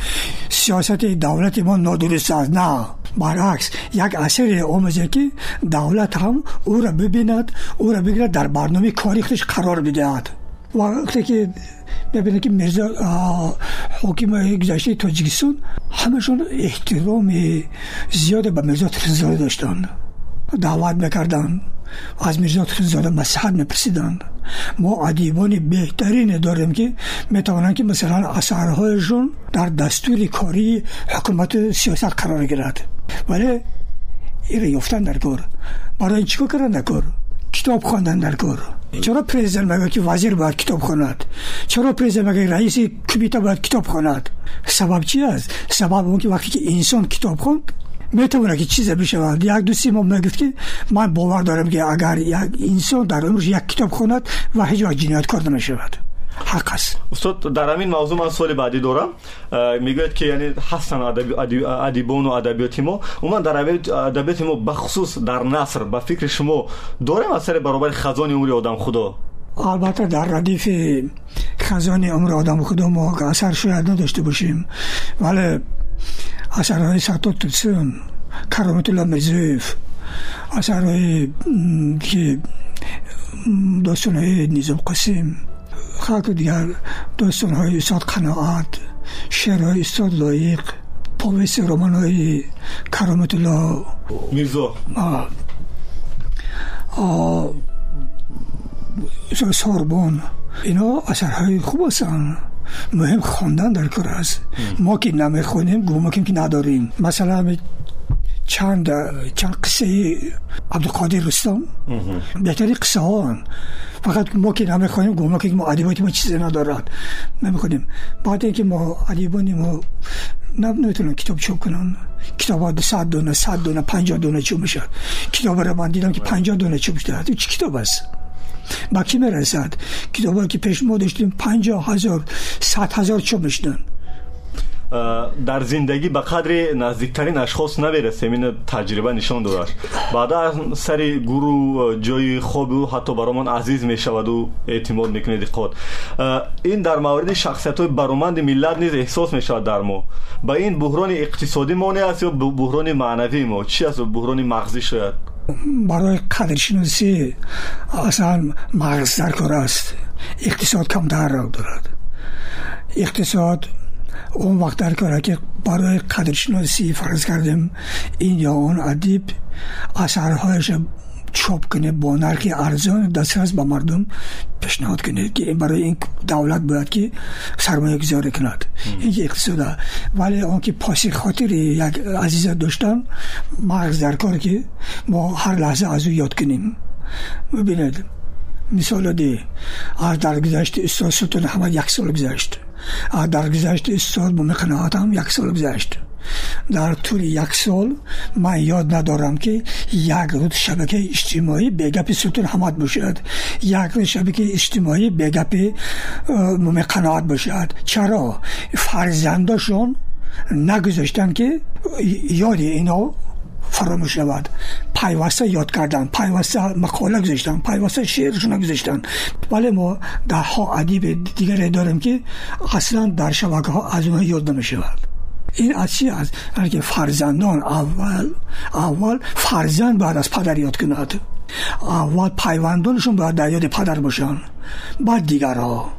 سیاست دولت ما نادرست است. نه. برعکس یک اثر آموزه که دولت هم او را ببیند او را بگیرد در برنامه کاری خودش قرار بدهد. وقتی که ببینید که مرزا حاکم گذشته تاجیکستان همشون احترام زیاد به مرزا تخیزاده داشتن دعوت می‌کردن از مرزا تخیزاده مسحد میپرسیدن ما ادیبان بهترین داریم که می‌توانند که مثلا اثرهایشون در دستور کاری حکومت سیاست قرار گیرد ولی این یفتن در کار برای چیکار کردن در کار کتاب خواندن در کار چرا پرزیدنت مگه که وزیر باید کتاب خواند چرا پرزیدنت مگه رئیس کمیته باید کتاب خواند سبب چی است؟ سبب اون که وقتی که انسان کتاب خوند می‌تونه که چیز بشود یک دو سی می‌گفت که من باور دارم که اگر یک انسان در عمرش یک کتاب خواند و هیچ جنایت کار نمی‌شود حق است. استاد در همین موضوع من سوال بعدی دارم. می‌گوید که یعنی هستن ادیبان و ادبیات ما. من در ادبیات ما بخصوص در نصر به فکر شما داریم اثر برابر خزان عمر آدم خدا؟ البته در ردیف خزان عمر آدم خدا ما اثر شاید نداشته باشیم. ولی اثرهای سطوت تلسون کرامت الله مزیف اثرهای که داستان های نیزم قسیم خاک دیگر داستان های استاد قناعت شعر های استاد لایق پاویس رومان های کرامت الله. میرزا. ساربان. اینا اثرهای خوب هستن. مهم خواندن در کار است. ما که نمی‌خونیم گوه که نداریم. مثلا چند چند قصه عبدالقادر رستم. بهتری قصه ها فقط ما که نمی‌خوایم گوه که ما ادیبات ما چیزی ندارد. نمی‌خونیم بعد اینکه ما ادیبانی ما نمی‌تونن کتاب چوب کنن. کتاب ها صد دونه صد دونه پنجاه دونه چوب میشه. کتاب رو من دیدم که پنجاه دونه چوب شده چی کتاب است؟ با کی می‌رسد؟ کتاب که پیش ما داشتیم پنجاه هزار صد هزار چوب می‌شدن. در زندگی به قدر نزدیکترین اشخاص نمی‌رسیم این تجربه نشان داده بعدا سر گروه جای خوب و حتی برامون عزیز می و اعتماد می‌کنید خود این در مورد شخصیت های برامند ملت نیز احساس می شود در ما. با این بحران اقتصادی مانع است یا بحران معنوی ما؟ چی است بحران مغزی شاید؟ برای قدرشناسی اصلا مغز در کار он вақт дар кора ки барои қадршиносӣ фарз кардем ин ё он адиб асарҳояша чоп кунед бо нархи арзон дастрас ба мардум пешниҳод кунед ки барои ин давлат бояд ки сармоягузорӣ кунад. Ин иқтисода. Вале он ки поси хотири як азиза доштан мағз дар кор ки мо ҳар лаҳза аз ӯ ёд кунем. Бубинед мисоло дӣ аз даргузашт устоз султон аҳмад як сол гузашт. در گذشت استاد سلطان همه یک سال گذشت در گذشت استاد با قناعت هم یک سال گذشت. در طول یک سال من یاد ندارم که یک روز شبکه اجتماعی به گپ سلطان حمد باشد. یک روز شبکه اجتماعی به گپ قناعت باشد. چرا؟ فرزنداشون نگذاشتن که یاد اینا فراموش شود. پیوسته یاد کردن پیوسته مقاله گذاشتن پیوسته شعرشون گذاشتن. ولی ما ده ها ادیب دیگری داریم که اصلا در شبکه ها از اونها یاد نمی شود این از چی که فرزندان اول اول فرزند بعد از پدر یاد کند اول پیوندانشون باید در یاد پدر باشن بعد دیگرها.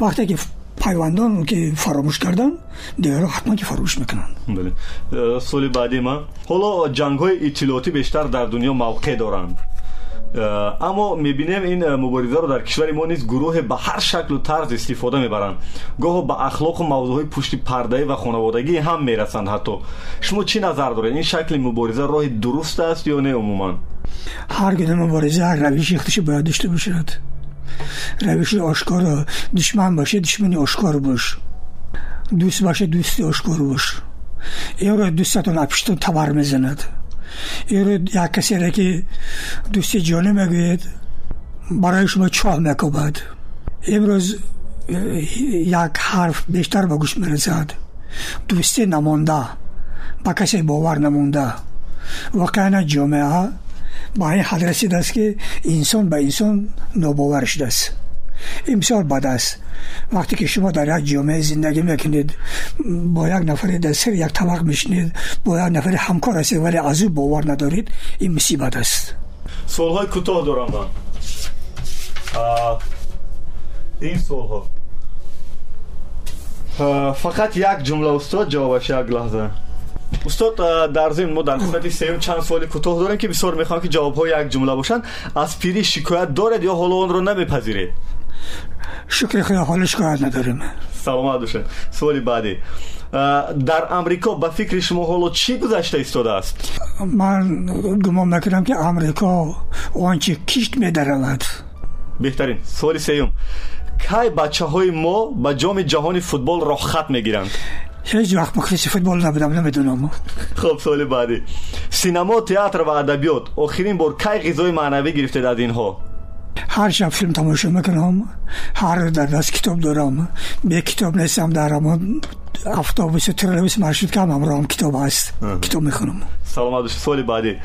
وقتی که пайвандон ки фаромӯш кардан дигарро ҳатман ки фаромӯш мекунанд. Э, Суоли баъди ман ҳоло ҷангҳои иттилоотӣ бештар дар дунё мавқеъ доранд. Э, аммо мебинем ин э, муборизаро дар кишвари мо низ гурӯҳе ба ҳар шаклу тарз истифода мебаранд. Гоҳо ба ахлоқу мавзӯъҳои пушти пардаӣ ва хонаводагӣ ҳам мерасанд ҳатто. Шумо чӣ назар доред? Ин шакли мубориза роҳи дуруст аст ё не умуман? Ҳар гуна мубориза равиши ихтишӣ бояд дошта бошад равиши ошкоро. Душман баша душмани ошкор буш. Дӯст баша дӯсти ошкор буш. Инро дӯстатон апиштон табар мезанад. Инро як касеро ки дӯсти ҷонӣ мегӯед барои шумо чоҳ мекобад имрӯз э, як ҳарф бештар ба гӯш мерасад. Дӯстӣ намонда ба касе бовар намонда. Воқеана ҷомеа این حد رسیده است که انسان به انسان نوباور شده است. این بسیار بد است. وقتی که شما در یک جامعه زندگی می‌کنید با یک نفر در سر یک طبق میشنید با یک نفر همکار هستید ولی از او باور ندارید این مصیبت است. استاد استاد در ضمن ما در قسمت سیم چند سوال کوتاه داریم که بسیار می‌خوام که جواب های یک جمله باشن. از پیری شکایت دارد یا حالا اون رو نمیپذیرید؟ شکر خدا حال شکایت نداریم. سلامت باشین سوالی بعدی. در امریکا با فکر شما حالا چی گذشته ایستاده است؟ من گمان می‌کنم که امریکا آنچه کشت میدرود. بهترین. سوالی سیوم کی بچه های ما با جام جهانی فوتبال را خط می‌گیرند؟ هیچ وقت مخلص فوتبال نبودم نمی‌دونم. خب سوال بعدی. سینما تئاتر و ادبیات آخرین بار کی غذای معنوی گرفتید از اینها هر شب فیلم تماشا می‌کنم هر در دست کتاب دارم به کتاب نیستم در اما افتابوس ترلویس مرشد که هم هم کتاب هست. کتاب می‌خونم. سلامت باشید سوال بعدی.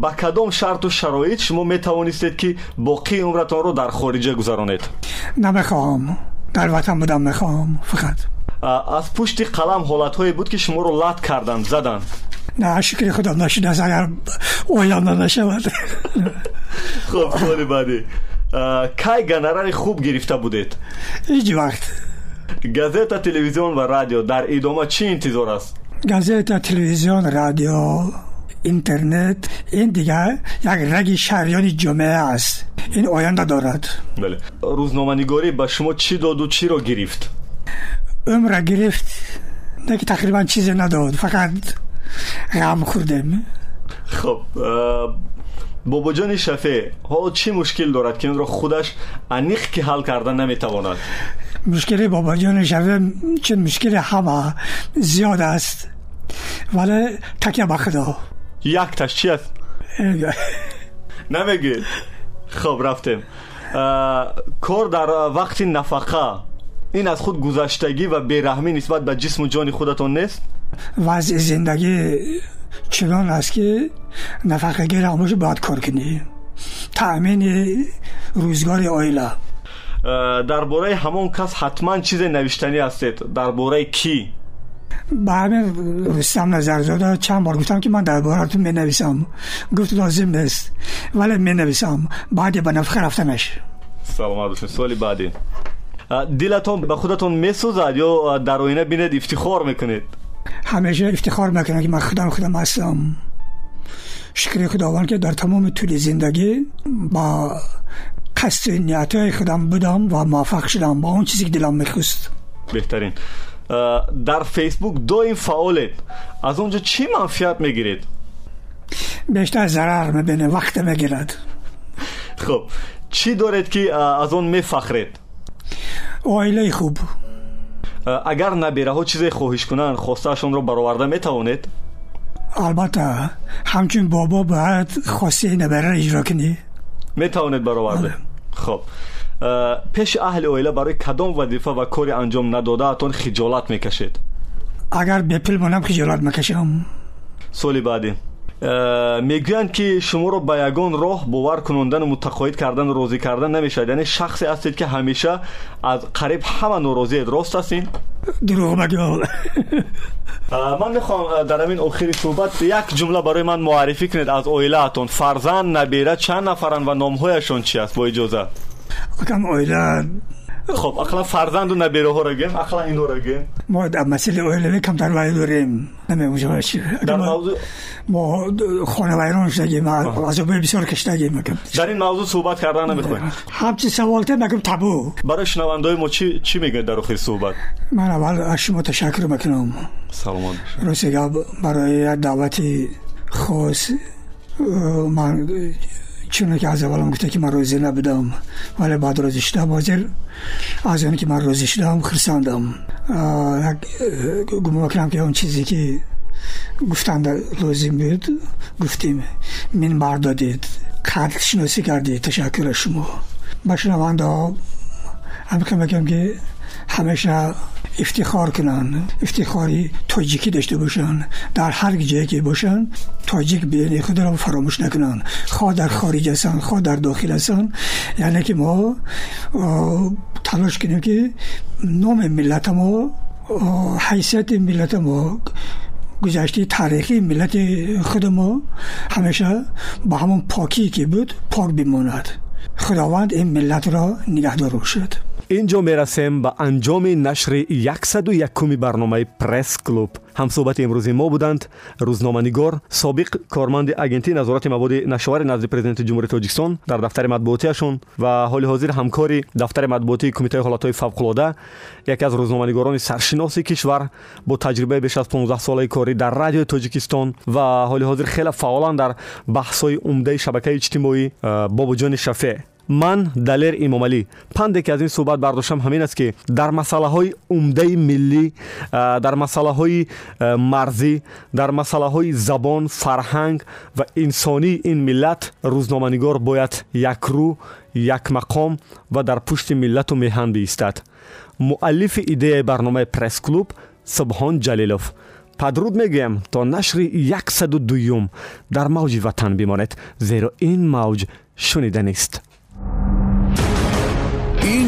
با کدام شرط و شرایط شما می‌توانستید که باقی عمرتان رو در خارجه گذرانید؟ نمی‌خواهم در аз пушти қалам ҳолатҳое буд ки шуморо лад карданд заданд. На шукри худо нашудааст агар оянда нашавад. Хуб суоли баъдӣ кай гонорари хуб гирифта будед? Ҳеҷ вақт. Газета телевизион ва радио дар идома чӣ интизор аст? Газета телевизион радио интернет ин дигар як раги шаҳриёни ҷомеа аст. Ин оянда дорад. Рӯзноманигорӣ ба шумо чӣ доду чиро гирифт? چی رو گرفت که تقریبا چیزی نداد فقط غم خوردم. خب بابا جان شفه حالا چی مشکل دارد که این را خودش انیخ که حل کردن نمی‌تواند؟ مشکل بابا جان شفه چون مشکل همه زیاد است. ولی تکیه به خدا. یک تش چی است؟ نمیگید خب رفتیم. کار در وقت نفقه. این از خود گذشتگی و بیرحمی نسبت به جسم و جان خودتان نیست؟ وضع زندگی چنان است که نفقه گیر هموش باید کار کنی؟ تأمین روزگار آیله. درباره همون کس حتما چیز نوشتنی هستید. درباره کی؟ به همین رستم نظر زاده چند بار گفتم که من درباره تو می نویسم گفت لازم نیست. ولی می نویسم بعد به نفخه رفتنش. سلام سوالی بعدی. دلتون به خودتون میسوزد یا در آینه بینید افتخار می‌کنید؟ همیشه افتخار می‌کنم که من خودم خودم هستم. شکر خداوند که در تمام طول زندگی با قصد نیت های خودم بودم و موفق شدم با اون چیزی که دلم میخوست بهترین. در فیسبوک دو این فعالید. از اونجا چی منفیت می‌گیرید؟ بیشتر ضرر می‌بینه وقت می‌گیرد. خب چی دارید که از اون میفخرید؟ آیله خوب. اگر نبیره ها چیزی خواهش کنن خواستهشون رو برآورده می‌توانید؟ البته همچون بابا باید خواسته نبیره اجرا کنی. می‌توانید برآورده. خب پیش اهل اویله برای کدام وظیفه و کاری انجام نداده اتون خجالت می‌کشید؟ اگر بپل منم خجالت می‌کشم. سولی بعدی. می‌گویند که شما رو به یگان راه باور کنندن و متقاعد کردن و راضی کردن نمی‌شد یعنی شخصی هستید که همیشه از قریب همه ناراضی راست هستین؟ دروغ مگو من می‌خوام در همین آخری صحبت یک جمله برای من معرفی کنید از اتون فرزند نبیره چند نفرن و نامهایشون چی است؟ با اجازه. اکم اویله خب اقلا فرزند و نبیره ها را گیم اقلا اینو را گیم. ما در مسئله اویله کم در وای داریم. نمیموجه در موضوع ما خانه ویران شدگیم از بسیار کشتگیم. در این موضوع صحبت کردن نمی‌خوایم. همچی سوالته مگم تبو برای شنوندهای ما چی, چی میگه در آخر صحبت؟ من اول از شما تشکر می‌کنم. سلامت راستی چون که از اول گفته که من روزی نبودم ولی بعد روزی شدم حاضر از اون که من روزی شدم خرساندم گمان کنم که اون چیزی که گفتن لازم بود گفتیم من بردادید قدر شناسی کردید. تشکر شما. با شنونده هم بگم که همیشه افتخار کنن افتخاری تاجیکی داشته باشن در هر جایی که باشن تاجیک بیان خود را فراموش نکنن خواه در خارج هستن خواه در داخل هستن یعنی که ما تلاش کنیم که نام ملت ما حیثیت ملت ما گذشته تاریخی ملت خود ما همیشه با همون پاکی که بود پاک بماند. خداوند این ملت را نگهدار شد инҷо мерасем ба анҷоми нашри 101 барномаи пресс-клуб ҳамсӯҳбати имрӯзи мо буданд рӯзноманигор собиқ корманди агентии назорати маводи нашовари назди президенти ҷумҳурии тоҷикистон дар дафтари матбуотиашон ва ҳоли ҳозир ҳамкори дафтари матбуотии кумитаи ҳолатҳои фавқулода яке аз рӯзноманигорони саршиноси кишвар бо таҷрибаи беш аз 15 солаи корӣ дар радиои тоҷикистон ва ҳоли ҳозир хеле фаъолан дар баҳсҳои умдаи шабакаи иҷтимоӣ э, бобуҷони шафеъ ман далер имомалӣ панде ки аз ин суҳбат бардоштам ҳамин аст ки дар масъалаҳои умдаи миллӣ дар масъалаҳои марзӣ дар масъалаҳои забон фарҳанг ва инсонии ин миллат рӯзноманигор бояд якрӯ якмақом ва дар пушти миллату меҳан биистад муаллифи идеяи барномаи пресс-клуб субҳон ҷалилов. Падруд мегӯям то нашри яксаду дуюм дар мавҷи ватан бимонед зеро ин мавҷ шуниданист